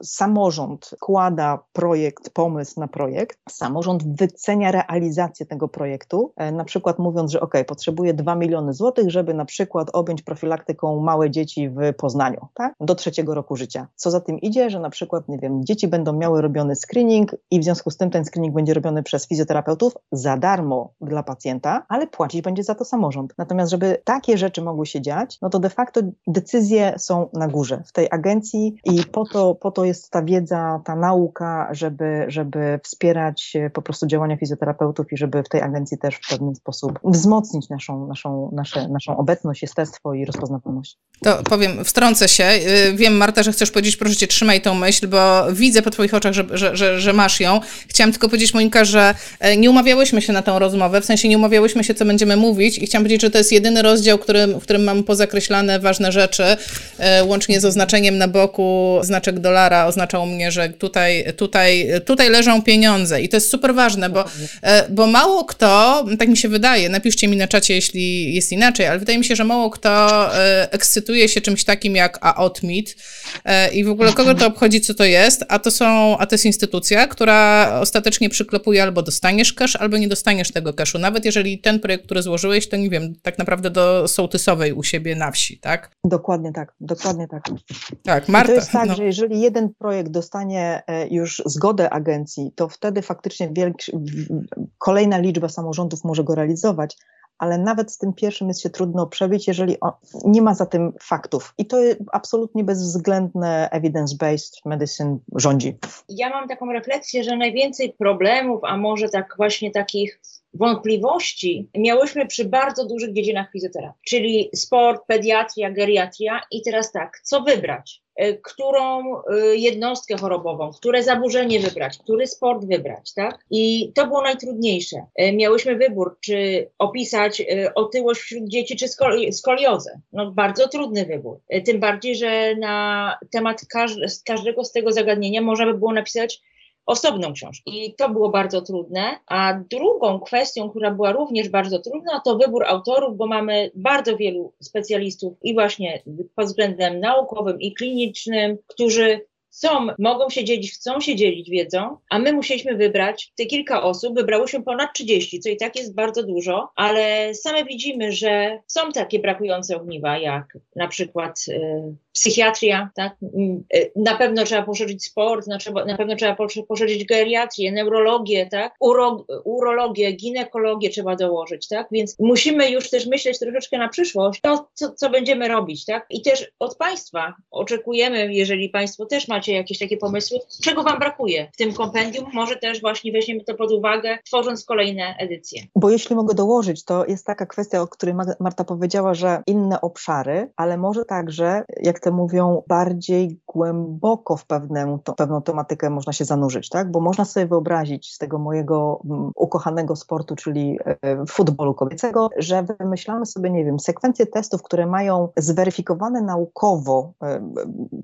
samorząd kłada projekt, pomysł na projekt, samorząd wycenia realizację tego projektu, e, na przykład mówiąc, że ok, potrzebuje 2 miliony złotych, żeby na przykład objąć profilaktyką małe dzieci w Poznaniu, tak? do trzeciego roku życia. Co za tym idzie, że na przykład, nie wiem, dzieci będą miały robiony screening i w związku z tym ten screening będzie robiony przez fizjoterapeutów za darmo dla pacjenta, ale płacić będzie za to samorząd. Natomiast, żeby takie rzeczy mogły się dziać, no to de facto decyzje są na górze w tej agencji i po to, po to jest ta wiedza, ta nauka, żeby, żeby wspierać po prostu działania fizjoterapeutów i żeby w tej agencji też w pewien sposób wzmocnić naszą, naszą, nasze, naszą obecność, jestestwo i rozpoznawalność. To powiem, wtrącę się. Y, wiem, Marta, że chcesz powiedzieć, proszę cię, trzymaj tą myśl, bo widzę po twoich oczach, że, że, że, że masz ją. Chciałam tylko powiedzieć, Monika, że e, nie umawiałyśmy się na tę rozmowę, w sensie nie umawiałyśmy się, co będziemy mówić i chciałam powiedzieć, że to jest jedyny rozdział, który którym, w którym mam pozakreślane ważne rzeczy, e, łącznie z oznaczeniem na boku znaczek dolara oznaczał mnie, że tutaj, tutaj, tutaj leżą pieniądze i to jest super ważne, bo, e, bo mało kto, tak mi się wydaje, napiszcie mi na czacie, jeśli jest inaczej, ale wydaje mi się, że mało kto e, ekscytuje się czymś takim jak AOTMIT i w ogóle kogo to obchodzi, co to jest, a to są, a to jest instytucja, która ostatecznie przyklopuje albo dostaniesz cash, albo nie dostaniesz tego cashu. Nawet jeżeli ten projekt, który złożyłeś, to nie wiem, tak naprawdę do sołtysowej u siebie na wsi, tak? Dokładnie tak, dokładnie tak. Tak, Marta. I to jest tak, no. że jeżeli jeden projekt dostanie e, już zgodę agencji, to wtedy faktycznie większy, kolejna liczba samorządów może go realizować, ale nawet z tym pierwszym jest się trudno przebić, jeżeli on, nie ma za tym faktów. I to absolutnie bezwzględne evidence-based medicine rządzi. Ja mam taką refleksję, że najwięcej problemów, a może tak właśnie takich wątpliwości miałyśmy przy bardzo dużych dziedzinach fizjoterapii, czyli sport, pediatria, geriatria i teraz tak, co wybrać? E, którą e, jednostkę chorobową, które zaburzenie wybrać, który sport wybrać, tak? I to było najtrudniejsze. E, miałyśmy wybór, czy opisać otyłość wśród dzieci, czy skoliozę. No bardzo trudny wybór. Tym bardziej, że na temat każdego z tego zagadnienia można by było napisać osobną książkę. I to było bardzo trudne. A drugą kwestią, która była również bardzo trudna, to wybór autorów, bo mamy bardzo wielu specjalistów i właśnie pod względem naukowym i klinicznym, którzy są, mogą się dzielić, chcą się dzielić wiedzą, a my musieliśmy wybrać, te kilka osób, wybrałyśmy ponad 30, co i tak jest bardzo dużo, ale same widzimy, że są takie brakujące ogniwa, jak na przykład y, psychiatria, tak? Mm, y, na pewno trzeba poszerzyć sport, na, na pewno trzeba poszerzyć geriatrię, neurologię, tak? Uro, urologię, ginekologię trzeba dołożyć, tak? Więc musimy już też myśleć troszeczkę na przyszłość, to co, co będziemy robić, tak? I też od Państwa oczekujemy, jeżeli Państwo też macie jakieś takie pomysły, czego Wam brakuje w tym kompendium, może też właśnie weźmiemy to pod uwagę, tworząc kolejne edycje. Bo jeśli mogę dołożyć, to jest taka kwestia, o której Marta powiedziała, że inne obszary, ale może także, jak te mówią, bardziej głęboko w pewną, to, pewną tematykę można się zanurzyć, tak? Bo można sobie wyobrazić z tego mojego mm, ukochanego sportu, czyli e, futbolu kobiecego, że wymyślamy sobie, nie wiem, sekwencję testów, które mają zweryfikowane naukowo e,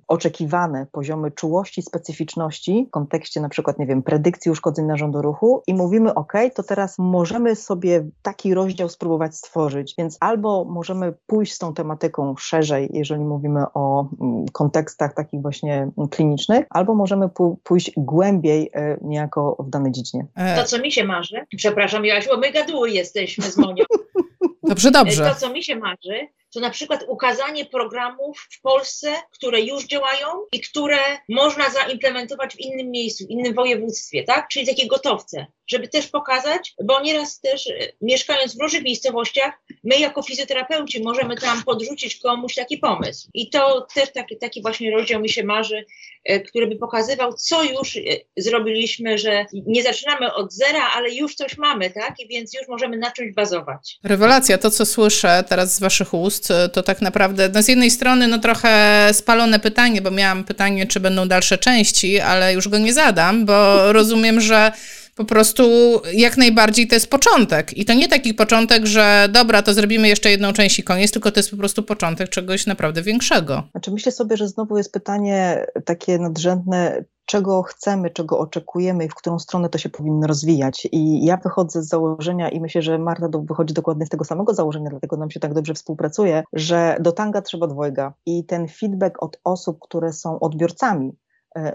oczekiwane poziomy poziomie czułości, specyficzności w kontekście na przykład, nie wiem, predykcji uszkodzeń narządu ruchu i mówimy, ok, to teraz możemy sobie taki rozdział spróbować stworzyć, więc albo możemy pójść z tą tematyką szerzej, jeżeli mówimy o mm, kontekstach takich właśnie klinicznych, albo możemy pójść głębiej e, niejako w danej dziedzinie. To, co mi się marzy, przepraszam Joasiu, bo my gaduły jesteśmy z Monią. Dobrze, dobrze. To, co mi się marzy, to na przykład ukazanie programów w Polsce, które już działają i które można zaimplementować w innym miejscu, w innym województwie, tak? Czyli takie gotowce, żeby też pokazać, bo nieraz też e, mieszkając w różnych miejscowościach, my jako fizjoterapeuci możemy tam podrzucić komuś taki pomysł. I to też taki, taki właśnie rozdział mi się marzy, e, który by pokazywał, co już e, zrobiliśmy, że nie zaczynamy od zera, ale już coś mamy, tak? I więc już możemy na czymś bazować. Rewelacja, to co słyszę teraz z Waszych ust, to tak naprawdę no z jednej strony no trochę spalone pytanie, bo miałam pytanie, czy będą dalsze części, ale już go nie zadam, bo rozumiem, że po prostu jak najbardziej to jest początek. I to nie taki początek, że dobra, to zrobimy jeszcze jedną część i koniec, tylko to jest po prostu początek czegoś naprawdę większego. Znaczy myślę sobie, że znowu jest pytanie takie nadrzędne, czego chcemy, czego oczekujemy i w którą stronę to się powinno rozwijać. I ja wychodzę z założenia i myślę, że Marta wychodzi dokładnie z tego samego założenia, dlatego nam się tak dobrze współpracuje, że do tanga trzeba dwojga. I ten feedback od osób, które są odbiorcami,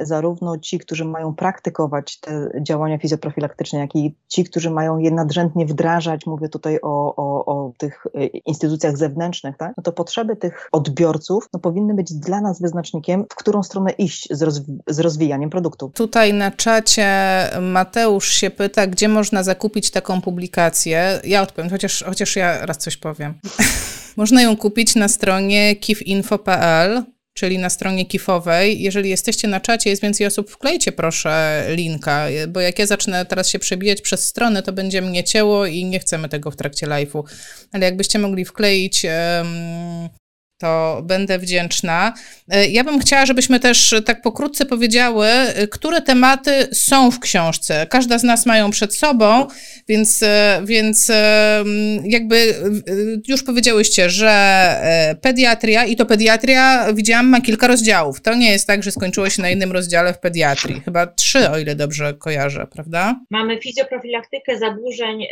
zarówno ci, którzy mają praktykować te działania fizjoprofilaktyczne, jak i ci, którzy mają je nadrzędnie wdrażać, mówię tutaj o, o, o tych e, instytucjach zewnętrznych, tak? no to potrzeby tych odbiorców no, powinny być dla nas wyznacznikiem, w którą stronę iść z, rozwi z rozwijaniem produktu. Tutaj na czacie Mateusz się pyta, gdzie można zakupić taką publikację. Ja odpowiem, chociaż, chociaż ja raz coś powiem. można ją kupić na stronie kifinfo.pl czyli na stronie kifowej. Jeżeli jesteście na czacie, jest więcej osób, wklejcie proszę linka, bo jak ja zacznę teraz się przebijać przez stronę, to będzie mnie cięło i nie chcemy tego w trakcie live'u. Ale jakbyście mogli wkleić um, to będę wdzięczna. E, ja bym chciała, żebyśmy też tak pokrótce powiedziały, e, które tematy są w książce. Każda z nas mają przed sobą, więc, e, więc jakby już powiedziałyście, że pediatria i to pediatria widziałam ma kilka rozdziałów. To nie jest tak, że skończyło się na jednym rozdziale w pediatrii. Chyba trzy, o ile dobrze kojarzę, prawda? Mamy fizjoprofilaktykę zaburzeń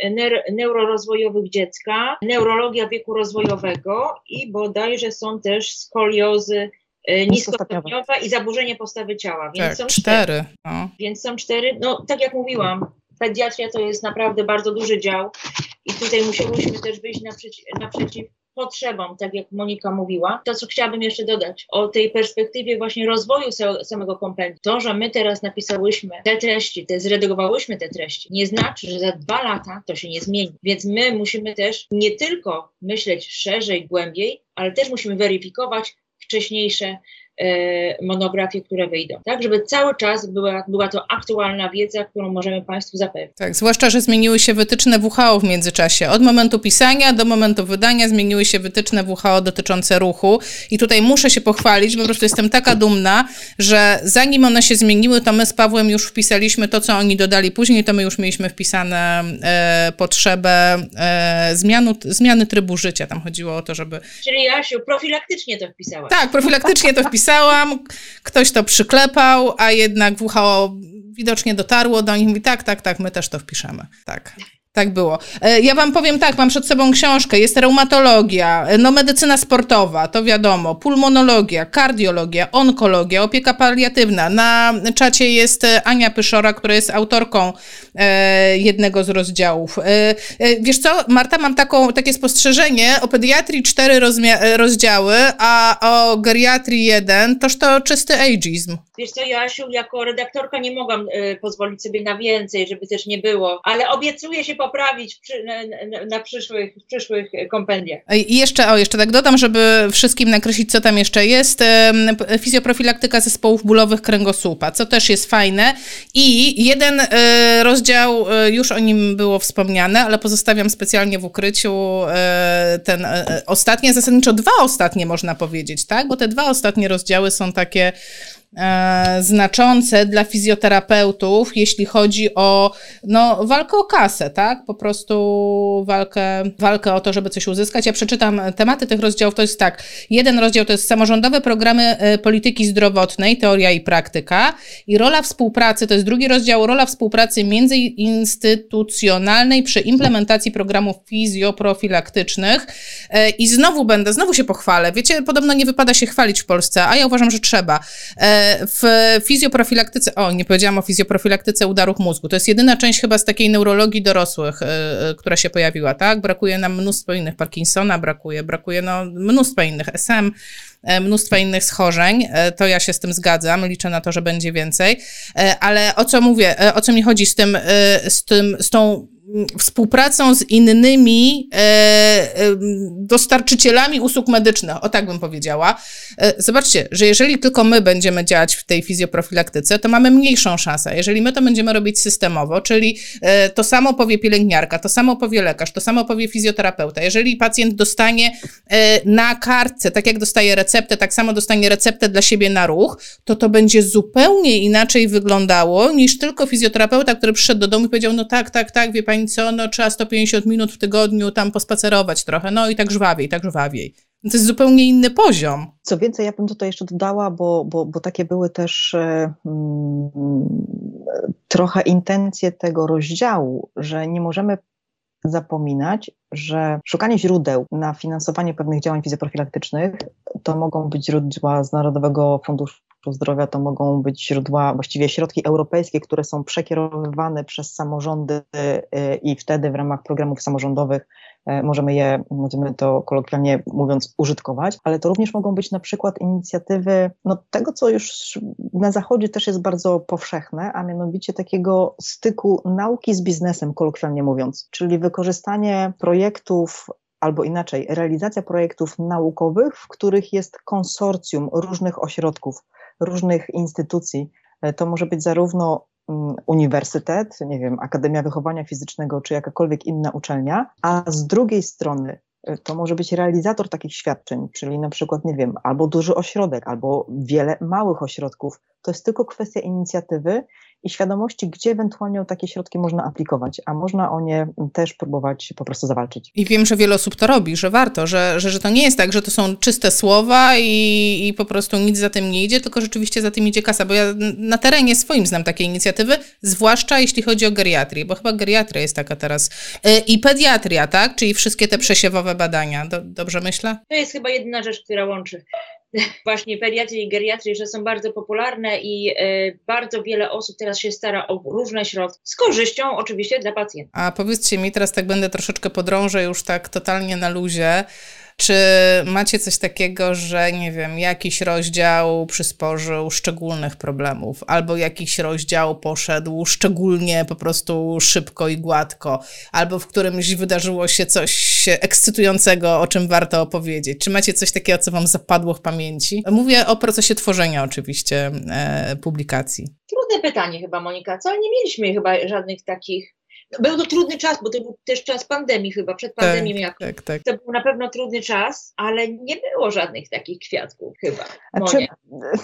neurorozwojowych dziecka, neurologia wieku rozwojowego i bodajże są też skoliozy e, niskostopniowa i zaburzenie postawy ciała. Więc tak, są cztery. cztery. No. Więc są cztery. No, tak jak mówiłam, pediatria to jest naprawdę bardzo duży dział i tutaj musieliśmy też wyjść naprzeciw, naprzeciw potrzebom, tak jak Monika mówiła. To, co chciałabym jeszcze dodać o tej perspektywie właśnie rozwoju samego kompendium. To, że my teraz napisałyśmy te treści, te zredagowałyśmy te treści, nie znaczy, że za dwa lata to się nie zmieni. Więc my musimy też nie tylko myśleć szerzej, głębiej, ale też musimy weryfikować wcześniejsze monografie, które wyjdą, tak, żeby cały czas była, była to aktualna wiedza, którą możemy Państwu zapewnić. Tak, zwłaszcza, że zmieniły się wytyczne WHO w międzyczasie. Od momentu pisania do momentu wydania zmieniły się wytyczne WHO dotyczące ruchu i tutaj muszę się pochwalić, po prostu jestem taka dumna, że zanim one się zmieniły, to my z Pawłem już wpisaliśmy to, co oni dodali później, to my już mieliśmy wpisane e, potrzebę e, zmianu, zmiany trybu życia. Tam chodziło o to, żeby... Czyli Jasiu, profilaktycznie to wpisałaś. Tak, profilaktycznie to wpisałam napisałam, ktoś to przyklepał, a jednak WHO widocznie dotarło do nich i mówi, tak, tak, tak, my też to wpiszemy. Tak. Tak było. E, ja wam powiem tak, mam przed sobą książkę, jest reumatologia, e, no medycyna sportowa, to wiadomo, pulmonologia, kardiologia, onkologia, opieka paliatywna. Na czacie jest e, Ania Pyszora, która jest autorką jednego z rozdziałów. Wiesz co, Marta, mam taką, takie spostrzeżenie, o pediatrii cztery rozdziały, a o geriatrii jeden, toż to czysty ageizm. Wiesz co, Joasiu, jako redaktorka nie mogłam pozwolić sobie na więcej, żeby też nie było, ale obiecuję się poprawić przy, na, na, przyszłych, przyszłych kompendiach. I jeszcze, o, jeszcze tak dodam, żeby wszystkim nakreślić, co tam jeszcze jest. Fizjoprofilaktyka zespołów bólowych kręgosłupa, co też jest fajne. I jeden e, rozdział, e, już o nim było wspomniane, ale pozostawiam specjalnie w ukryciu e, ten ostatni, zasadniczo dwa ostatnie można powiedzieć, tak? Bo te dwa ostatnie rozdziały są takie znaczące dla fizjoterapeutów, jeśli chodzi o no, walkę o kasę, tak? Po prostu walkę, walkę o to, żeby coś uzyskać. Ja przeczytam tematy tych rozdziałów. To jest tak. Jeden rozdział to jest samorządowe programy e, polityki zdrowotnej, teoria i praktyka. I rola współpracy, to jest drugi rozdział, rola współpracy międzyinstytucjonalnej przy implementacji programów fizjoprofilaktycznych. E, I znowu będę, znowu się pochwalę. Wiecie, podobno nie wypada się chwalić w Polsce, a ja uważam, że trzeba. E, w fizjoprofilaktyce, o, nie powiedziałam o fizjoprofilaktyce udarów mózgu. To jest jedyna część chyba z takiej neurologii dorosłych, która się pojawiła, tak? Brakuje nam mnóstwo innych, Parkinsona brakuje, brakuje no, mnóstwo innych, SM, mnóstwa innych schorzeń. To ja się z tym zgadzam, liczę na to, że będzie więcej. Ale o co mówię, o co mi chodzi z tym, z tym, z tą współpracą z innymi e, e, dostarczycielami usług medycznych, o tak bym powiedziała. E, zobaczcie, że jeżeli tylko my będziemy działać w tej fizjoprofilaktyce, to mamy mniejszą szansę. Jeżeli my to będziemy robić systemowo, czyli to samo powie pielęgniarka, to samo powie lekarz, to samo powie fizjoterapeuta. Jeżeli pacjent dostanie na kartce, tak jak dostaje receptę, tak samo dostanie receptę dla siebie na ruch, to to będzie zupełnie inaczej wyglądało niż tylko fizjoterapeuta, który przyszedł do domu i powiedział, no tak, tak, tak, wie pani, pani co, no trzeba 150 minut w tygodniu tam pospacerować trochę, no i tak żwawiej, tak żwawiej. To jest zupełnie inny poziom. Co więcej, ja bym tutaj jeszcze dodała, bo, bo, bo takie były też e, mm, trochę intencje tego rozdziału, że nie możemy zapominać, że szukanie źródeł na finansowanie pewnych działań fizjoprofilaktycznych to mogą być źródła z Narodowego Funduszu Zdrowia, to mogą być źródła, właściwie środki europejskie, które są przekierowywane przez samorządy y, i wtedy w ramach programów samorządowych y, możemy je, nazwijmy to kolokwialnie mówiąc, użytkować, ale to również mogą być na przykład inicjatywy no, tego, co już na Zachodzie też jest bardzo powszechne, a mianowicie takiego styku nauki z biznesem, kolokwialnie mówiąc, czyli wykorzystanie projektów albo inaczej, realizacja projektów naukowych, w których jest konsorcjum różnych ośrodków, różnych instytucji. E, to może być zarówno mm, uniwersytet, nie wiem, Akademia Wychowania Fizycznego czy jakakolwiek inna uczelnia, a z drugiej strony e, to może być realizator takich świadczeń, czyli na przykład, nie wiem, albo duży ośrodek, albo wiele małych ośrodków. To jest tylko kwestia inicjatywy i świadomości, gdzie ewentualnie o takie środki można aplikować, a można o nie też próbować po prostu zawalczyć. I wiem, że wiele osób to robi, że warto, że, że, że to nie jest tak, że to są czyste słowa i, i po prostu nic za tym nie idzie, tylko rzeczywiście za tym idzie kasa, bo ja na terenie swoim znam takie inicjatywy, zwłaszcza jeśli chodzi o geriatrię, bo chyba geriatria jest taka teraz. Y, I pediatria, tak? Czyli wszystkie te przesiewowe badania. Do, dobrze myślę? To jest chyba jedyna rzecz, która łączy właśnie pediatrii i geriatrii, że są bardzo popularne i y, bardzo wiele osób teraz się stara o różne środki, z korzyścią oczywiście dla pacjentów. A powiedzcie mi, teraz tak będę troszeczkę podrążę już tak totalnie na luzie, czy macie coś takiego, że nie wiem, jakiś rozdział przysporzył szczególnych problemów, albo jakiś rozdział poszedł szczególnie po prostu szybko i gładko, albo w którymś wydarzyło się coś ekscytującego, o czym warto opowiedzieć? Czy macie coś takiego, co Wam zapadło w pamięci? Mówię o procesie tworzenia oczywiście e, publikacji. Trudne pytanie chyba, Monika, co? Nie mieliśmy chyba żadnych takich był to trudny czas, bo to był też czas pandemii chyba, przed tak, pandemią tak, tak, tak. To był na pewno trudny czas, ale nie było żadnych takich kwiatków chyba. Znaczy,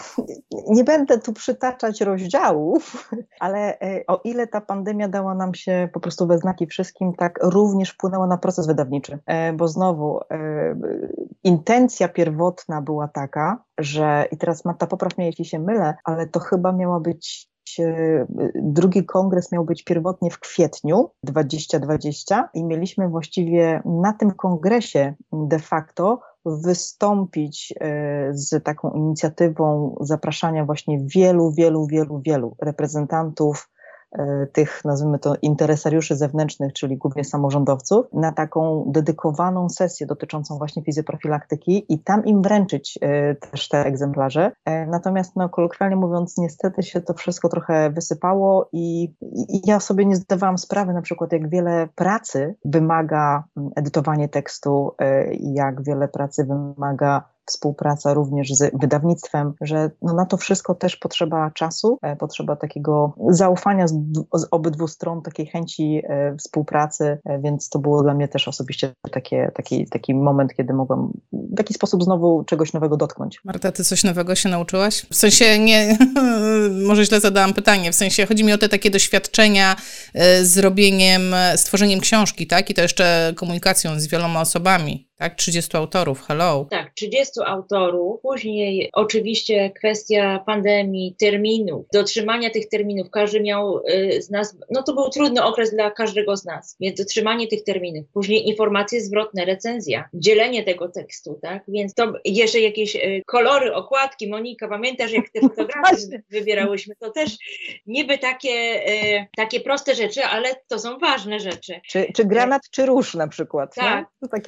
nie będę tu przytaczać rozdziałów, ale e, o ile ta pandemia dała nam się po prostu we znaki wszystkim, tak również wpłynęła na proces wydawniczy, e, bo znowu e, intencja pierwotna była taka, że i teraz Marta popraw mnie jeśli się mylę, ale to chyba miała być drugi kongres miał być pierwotnie w kwietniu 2020 i mieliśmy właściwie na tym kongresie de facto wystąpić e, z taką inicjatywą zapraszania właśnie wielu, wielu, wielu, wielu reprezentantów E, tych, nazwijmy to, interesariuszy zewnętrznych, czyli głównie samorządowców, na taką dedykowaną sesję dotyczącą właśnie fizjoprofilaktyki i tam im wręczyć e, też te egzemplarze. E, natomiast, no, kolokwialnie mówiąc, niestety się to wszystko trochę wysypało i, i ja sobie nie zdawałam sprawy na przykład, jak wiele pracy wymaga edytowanie tekstu, jak wiele pracy wymaga współpraca również z wydawnictwem, że no na to wszystko też potrzeba czasu, e, potrzeba takiego zaufania z, z obydwu stron, takiej chęci e, współpracy, e, więc to było dla mnie też osobiście takie, taki, taki moment, kiedy mogłam w jakiś sposób znowu czegoś nowego dotknąć. Marta, ty coś nowego się nauczyłaś? W sensie nie, może źle zadałam pytanie, w sensie chodzi mi o te takie doświadczenia z robieniem, stworzeniem książki, tak? I to jeszcze komunikacją z wieloma osobami. Tak, 30 autorów, hello. Tak, 30 autorów. Później oczywiście kwestia pandemii, terminów, dotrzymania tych terminów. Każdy miał y, z nas, no to był trudny okres dla każdego z nas, więc dotrzymanie tych terminów. Później informacje zwrotne, recenzja, dzielenie tego tekstu, tak? Więc to jeszcze jakieś y, kolory, okładki. Monika, pamiętasz jak te fotografie wybierałyśmy? To też niby takie, y, takie proste rzeczy, ale to są ważne rzeczy. Czy, czy granat, czy róż na przykład. Tak, no? tak,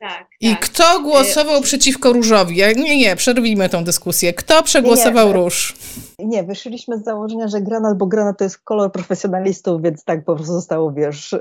tak. Tak, I tak. kto głosował przeciwko różowi? Nie, nie, przerwijmy tą dyskusję. Kto przegłosował nie, róż? Nie, wyszliśmy z założenia, że granat, bo granat to jest kolor profesjonalistów, więc tak po prostu zostało, wiesz, y,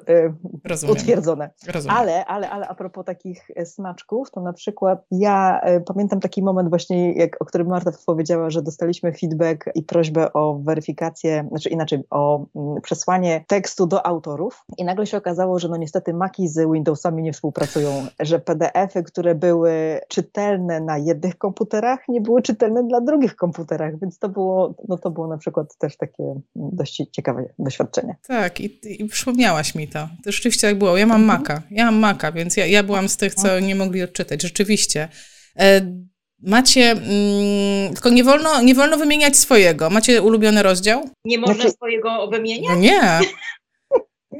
Rozumiem. utwierdzone. Rozumiem. Ale, ale, ale a propos takich smaczków, to na przykład ja pamiętam taki moment właśnie, jak, o którym Marta powiedziała, że dostaliśmy feedback i prośbę o weryfikację, znaczy inaczej, o mm, przesłanie tekstu do autorów i nagle się okazało, że no niestety Maki z Windowsami nie współpracują, że PDF-y, które były czytelne na jednych komputerach, nie były czytelne dla drugich komputerach, więc to było, no to było na przykład też takie dość ciekawe doświadczenie. Tak, i, i przypomniałaś mi to. To rzeczywiście tak było. Ja mam mhm. Maka, ja mam Maka, więc ja, ja byłam z tych, co nie mogli odczytać. Rzeczywiście. E, macie, mm, tylko nie wolno, nie wolno wymieniać swojego. Macie ulubiony rozdział? Nie można znaczy, swojego wymieniać? No nie.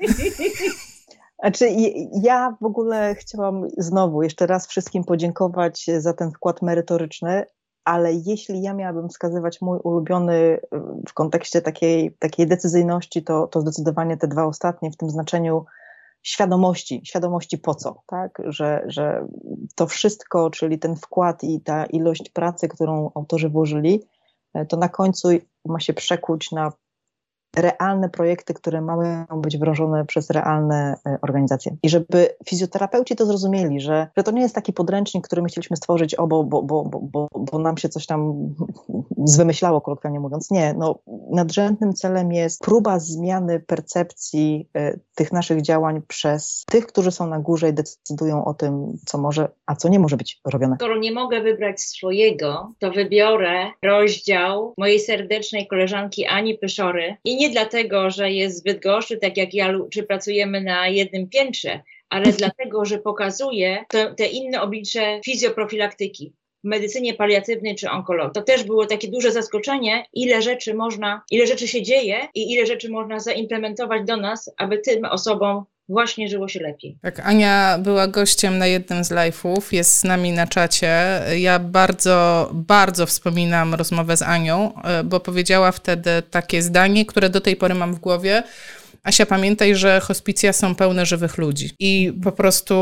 Znaczy, ja w ogóle chciałam znowu jeszcze raz wszystkim podziękować za ten wkład merytoryczny, ale jeśli ja miałabym wskazywać mój ulubiony y, w kontekście takiej, takiej decyzyjności, to, to zdecydowanie te dwa ostatnie w tym znaczeniu świadomości, świadomości po co, tak? Że, że to wszystko, czyli ten wkład i ta ilość pracy, którą autorzy włożyli, e, to na końcu ma się przekuć na realne projekty, które mają być wdrożone przez realne e, organizacje. I żeby fizjoterapeuci to zrozumieli, że, że to nie jest taki podręcznik, który my chcieliśmy stworzyć, o, bo, bo, bo, bo, bo nam się coś tam zwymyślało, kolokwialnie mówiąc. Nie, no, nadrzędnym celem jest próba zmiany percepcji y, tych naszych działań przez tych, którzy są na górze i decydują o tym, co może, a co nie może być robione. Skoro nie mogę wybrać swojego, to wybiorę rozdział mojej serdecznej koleżanki Ani Pyszory i nie nie dlatego, że jest zbyt gorszy, tak jak ja, czy pracujemy na jednym piętrze, ale dlatego, że pokazuje te, te inne oblicze fizjoprofilaktyki w medycynie paliatywnej czy onkologii. To też było takie duże zaskoczenie, ile rzeczy można, ile rzeczy się dzieje i ile rzeczy można zaimplementować do nas, aby tym osobom właśnie żyło się lepiej. Tak, Ania była gościem na jednym z live'ów, jest z nami na czacie. Ja bardzo, bardzo wspominam rozmowę z Anią, e, bo powiedziała wtedy takie zdanie, które do tej pory mam w głowie. Asia, pamiętaj, że hospicja są pełne żywych ludzi. I po prostu,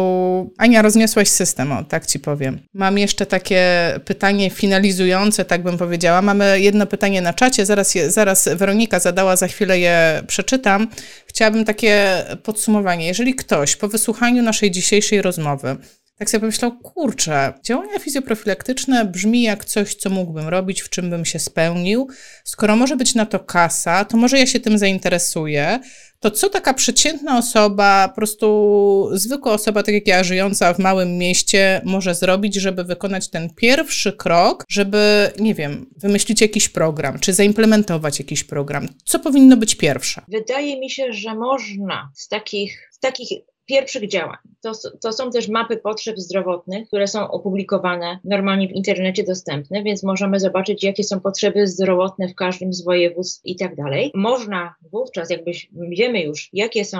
Ania, rozniosłaś system, o, tak ci powiem. Mam jeszcze takie pytanie finalizujące, tak bym powiedziała. Mamy jedno pytanie na czacie, zaraz, je, zaraz Weronika zadała, za chwilę je przeczytam. Chciałabym takie podsumowanie. Jeżeli ktoś po wysłuchaniu naszej dzisiejszej rozmowy tak sobie pomyślał, kurczę, działania fizjoprofilaktyczne brzmi jak coś, co mógłbym robić, w czym bym się spełnił. Skoro może być na to kasa, to może ja się tym zainteresuję. To co taka przeciętna osoba, po prostu zwykła osoba, tak jak ja, żyjąca w małym mieście, może zrobić, żeby wykonać ten pierwszy krok, żeby, nie wiem, wymyślić jakiś program, czy zaimplementować jakiś program? Co powinno być pierwsze? Wydaje mi się, że można z takich, takich pierwszych działań. To, to są też mapy potrzeb zdrowotnych, które są opublikowane normalnie w internecie dostępne, więc możemy zobaczyć, jakie są potrzeby zdrowotne w każdym z województw i tak dalej. Można wówczas, jakby wiemy już, jakie są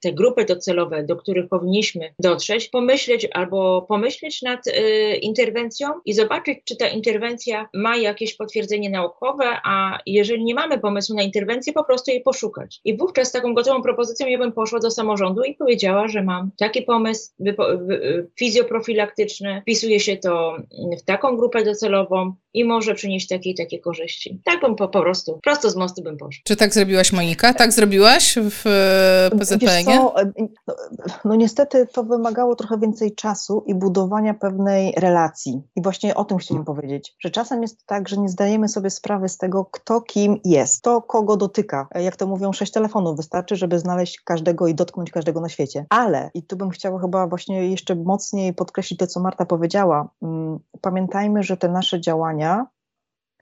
te grupy docelowe, do których powinniśmy dotrzeć, pomyśleć albo pomyśleć nad y, interwencją i zobaczyć, czy ta interwencja ma jakieś potwierdzenie naukowe, a jeżeli nie mamy pomysłu na interwencję, po prostu jej poszukać. I wówczas taką gotową propozycją ja bym poszła do samorządu i powiedziała, że mam taki pomysł fizjoprofilaktyczny, wpisuje się to w taką grupę docelową i może przynieść takie i takie korzyści. Tak bym po, po prostu, prosto z mostu bym poszła. Czy tak zrobiłaś Monika? Tak zrobiłaś w PZPN? No, no niestety to wymagało trochę więcej czasu i budowania pewnej relacji. I właśnie o tym chciałam powiedzieć, że czasem jest tak, że nie zdajemy sobie sprawy z tego, kto kim jest, to kogo dotyka. Jak to mówią, sześć telefonów wystarczy, żeby znaleźć każdego i dotknąć każdego na świecie. Ale, i tu bym chciała chyba właśnie jeszcze mocniej podkreślić to, co Marta powiedziała, mm, pamiętajmy, że te nasze działania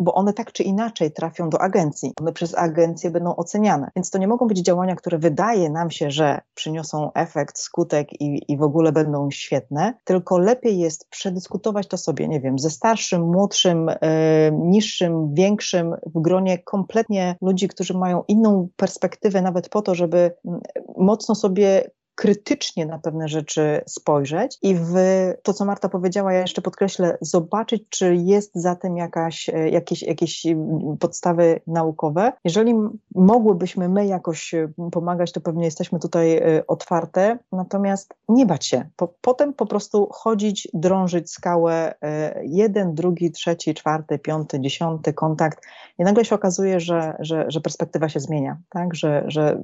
bo one tak czy inaczej trafią do agencji. One przez agencję będą oceniane. Więc to nie mogą być działania, które wydaje nam się, że przyniosą efekt, skutek i, i w ogóle będą świetne, tylko lepiej jest przedyskutować to sobie, nie wiem, ze starszym, młodszym, e, niższym, większym, w gronie kompletnie ludzi, którzy mają inną perspektywę, nawet po to, żeby mm, mocno sobie krytycznie na pewne rzeczy spojrzeć i w to, co Marta powiedziała, ja jeszcze podkreślę, zobaczyć, czy jest za tym jakaś, e, jakieś, jakieś podstawy naukowe. Jeżeli mogłybyśmy my jakoś e, pomagać, to pewnie jesteśmy tutaj e, otwarte, natomiast nie bać się. Po, potem po prostu chodzić, drążyć skałę, jeden, drugi, trzeci, czwarty, piąty, dziesiąty kontakt i nagle się okazuje, że, że, że perspektywa się zmienia, tak? że, że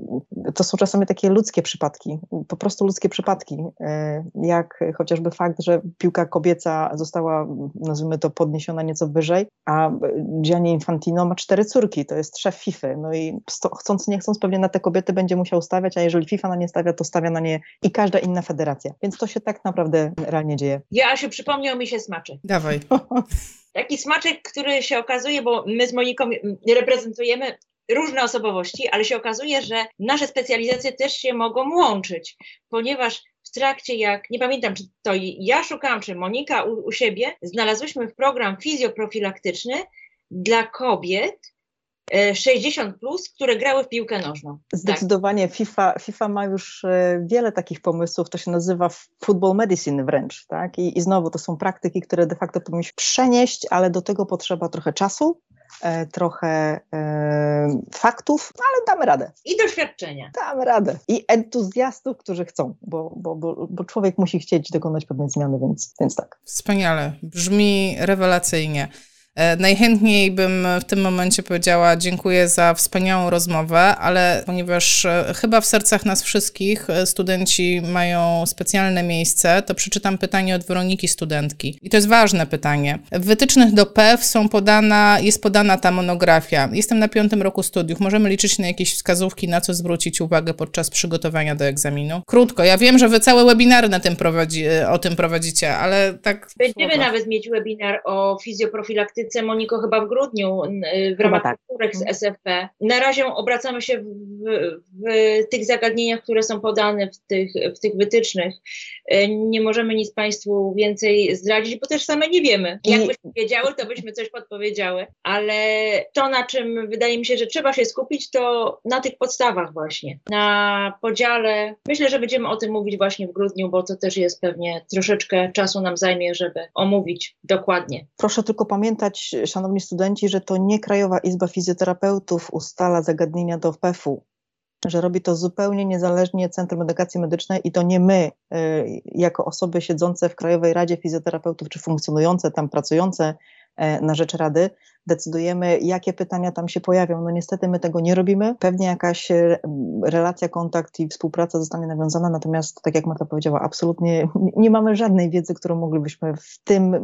to są czasami takie ludzkie przypadki po prostu ludzkie przypadki, e, jak chociażby fakt, że piłka kobieca została, nazwijmy to, podniesiona nieco wyżej, a Gianni Infantino ma cztery córki, to jest szef FIFA, no i chcąc nie chcąc pewnie na te kobiety będzie musiał stawiać, a jeżeli FIFA na nie stawia, to stawia na nie i każda inna federacja, więc to się tak naprawdę realnie dzieje. Ja się przypomniał mi się smaczek. Dawaj. Taki smaczek, który się okazuje, bo my z Moniką reprezentujemy różne osobowości, ale się okazuje, że nasze specjalizacje też się mogą łączyć, ponieważ w trakcie, jak nie pamiętam, czy to ja szukałam, czy Monika u, u siebie, znalazłyśmy program fizjoprofilaktyczny dla kobiet 60, e, plus, które grały w piłkę nożną. Zdecydowanie. Tak. FIFA, FIFA ma już e, wiele takich pomysłów, to się nazywa football medicine wręcz. Tak? I, I znowu to są praktyki, które de facto powinniśmy przenieść, ale do tego potrzeba trochę czasu, E, trochę e, faktów, no ale damy radę. I doświadczenia. Damy radę. I entuzjastów, którzy chcą, bo, bo, bo, bo człowiek musi chcieć dokonać pewnej zmiany, więc, więc tak. Wspaniale. Brzmi rewelacyjnie. E, najchętniej bym w tym momencie powiedziała dziękuję za wspaniałą rozmowę, ale ponieważ e, chyba w sercach nas wszystkich e, studenci mają specjalne miejsce, to przeczytam pytanie od Weroniki studentki. I to jest ważne pytanie. W wytycznych do PEW są podana, jest podana ta monografia. Jestem na piątym roku studiów. Możemy liczyć na jakieś wskazówki, na co zwrócić uwagę podczas przygotowania do egzaminu? Krótko. Ja wiem, że wy całe webinary na tym prowadzi, o tym prowadzicie, ale tak... Będziemy nawet mieć webinar o fizjoprofilaktyce praktyce, Moniko, chyba w grudniu w ramach tak. z mhm. SFP. Na razie obracamy się w, w, tych zagadnieniach, które są podane w tych, w tych wytycznych. E, nie możemy nic Państwu więcej zdradzić, bo też same nie wiemy. Jakbyśmy wiedziały, to byśmy coś podpowiedziały, ale to, na czym wydaje mi się, że trzeba się skupić, to na tych podstawach właśnie, na podziale. Myślę, że będziemy o tym mówić właśnie w grudniu, bo to też jest pewnie troszeczkę czasu nam zajmie, żeby omówić dokładnie. Proszę tylko pamiętać, pamiętać, szanowni studenci, że to nie Krajowa Izba Fizjoterapeutów ustala zagadnienia do PEF-u, że robi to zupełnie niezależnie Centrum Edukacji Medycznej i to nie my, y, jako osoby siedzące w Krajowej Radzie Fizjoterapeutów, czy funkcjonujące tam, pracujące na rzecz Rady, decydujemy, jakie pytania tam się pojawią. No niestety my tego nie robimy. Pewnie jakaś e, relacja, kontakt i współpraca zostanie nawiązana, natomiast tak jak Marta powiedziała, absolutnie nie mamy żadnej wiedzy, którą moglibyśmy w tym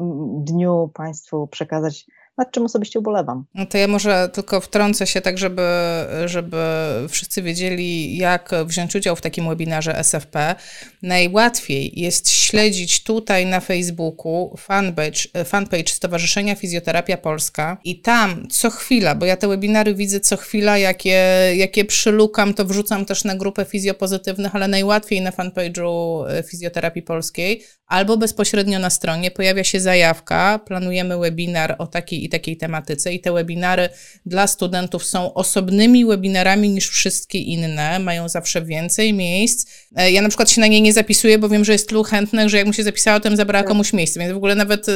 dniu Państwu przekazać nad czym osobiście ubolewam. No to ja może tylko wtrącę się tak, żeby, żeby wszyscy wiedzieli, jak wziąć udział w takim webinarze SFP. Najłatwiej jest śledzić tutaj na Facebooku fanpage, fanpage Stowarzyszenia Fizjoterapia Polska i tam co chwila, bo ja te webinary widzę co chwila, jakie, jakie przylukam, to wrzucam też na grupę fizjopozytywnych, ale najłatwiej na fanpage'u Fizjoterapii Polskiej albo bezpośrednio na stronie pojawia się zajawka, planujemy webinar o takiej takiej tematyce i te webinary dla studentów są osobnymi webinarami niż wszystkie inne, mają zawsze więcej miejsc. E, ja na przykład się na nie nie zapisuję, bo wiem, że jest tylu chętnych, że jakbym się zapisała, to bym zabrała tak. komuś miejsce, więc w ogóle nawet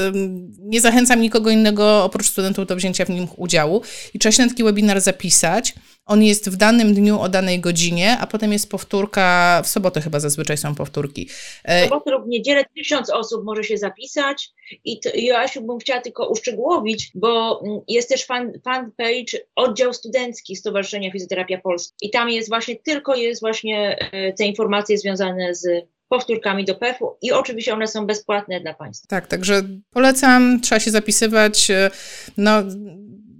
nie zachęcam nikogo innego oprócz studentów do wzięcia w nim udziału i trzeba się na taki webinar zapisać On jest w danym dniu o danej godzinie, a potem jest powtórka, w sobotę chyba zazwyczaj są powtórki. W sobotę lub niedzielę tysiąc osób może się zapisać i to, Joasiu bym chciała tylko uszczegółowić, bo mm, jest też fan, fan page oddział studencki Stowarzyszenia Fizjoterapia Polska i tam jest właśnie, tylko jest właśnie e, te informacje związane z powtórkami do PEF-u i oczywiście one są bezpłatne dla Państwa. Tak, także polecam, trzeba się zapisywać. No,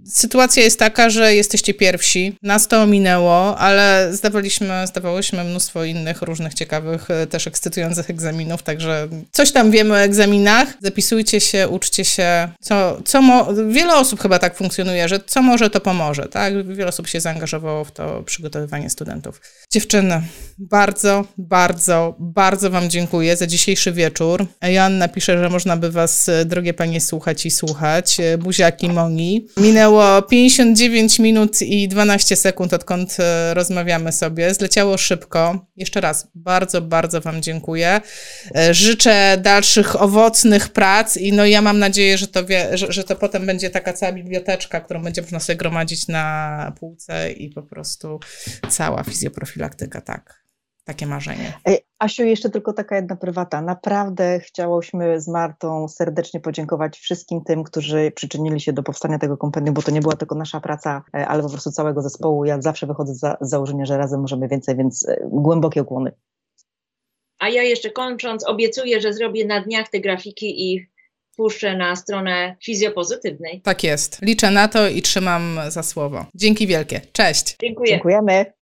sytuacja jest taka, że jesteście pierwsi, nas to ominęło, ale zdawaliśmy, zdawałyśmy mnóstwo innych różnych ciekawych, e, też ekscytujących egzaminów, także coś tam wiemy o egzaminach. Zapisujcie się, uczcie się, co, co mo- wiele osób chyba tak funkcjonuje, że co może, to pomoże, tak? Wiele osób się zaangażowało w to przygotowywanie studentów. Dziewczyny, bardzo, bardzo, bardzo Wam dziękuję za dzisiejszy wieczór. Joanna pisze, że można by Was, e, drogie Panie, słuchać i słuchać. E, buziaki Moni. Minęło Minęło 59 minut i 12 sekund, odkąd e, rozmawiamy sobie. Zleciało szybko. Jeszcze raz bardzo, bardzo Wam dziękuję. E, życzę dalszych owocnych prac i no ja mam nadzieję, że to, wie, że, że to potem będzie taka cała biblioteczka, którą będzie można sobie gromadzić na półce i po prostu cała fizjoprofilaktyka, tak takie marzenie. Asiu, jeszcze tylko taka jedna prywata. Naprawdę chciałyśmy z Martą serdecznie podziękować wszystkim tym, którzy przyczynili się do powstania tego kompendium, bo to nie była tylko nasza praca, e, ale po prostu całego zespołu. Ja zawsze wychodzę z założenia, że razem możemy więcej, więc e, głębokie ukłony. A ja jeszcze kończąc, obiecuję, że zrobię na dniach te grafiki i puszczę na stronę fizjopozytywnej. Tak jest. Liczę na to i trzymam za słowo. Dzięki wielkie. Cześć. Dziękuję. Dziękujemy.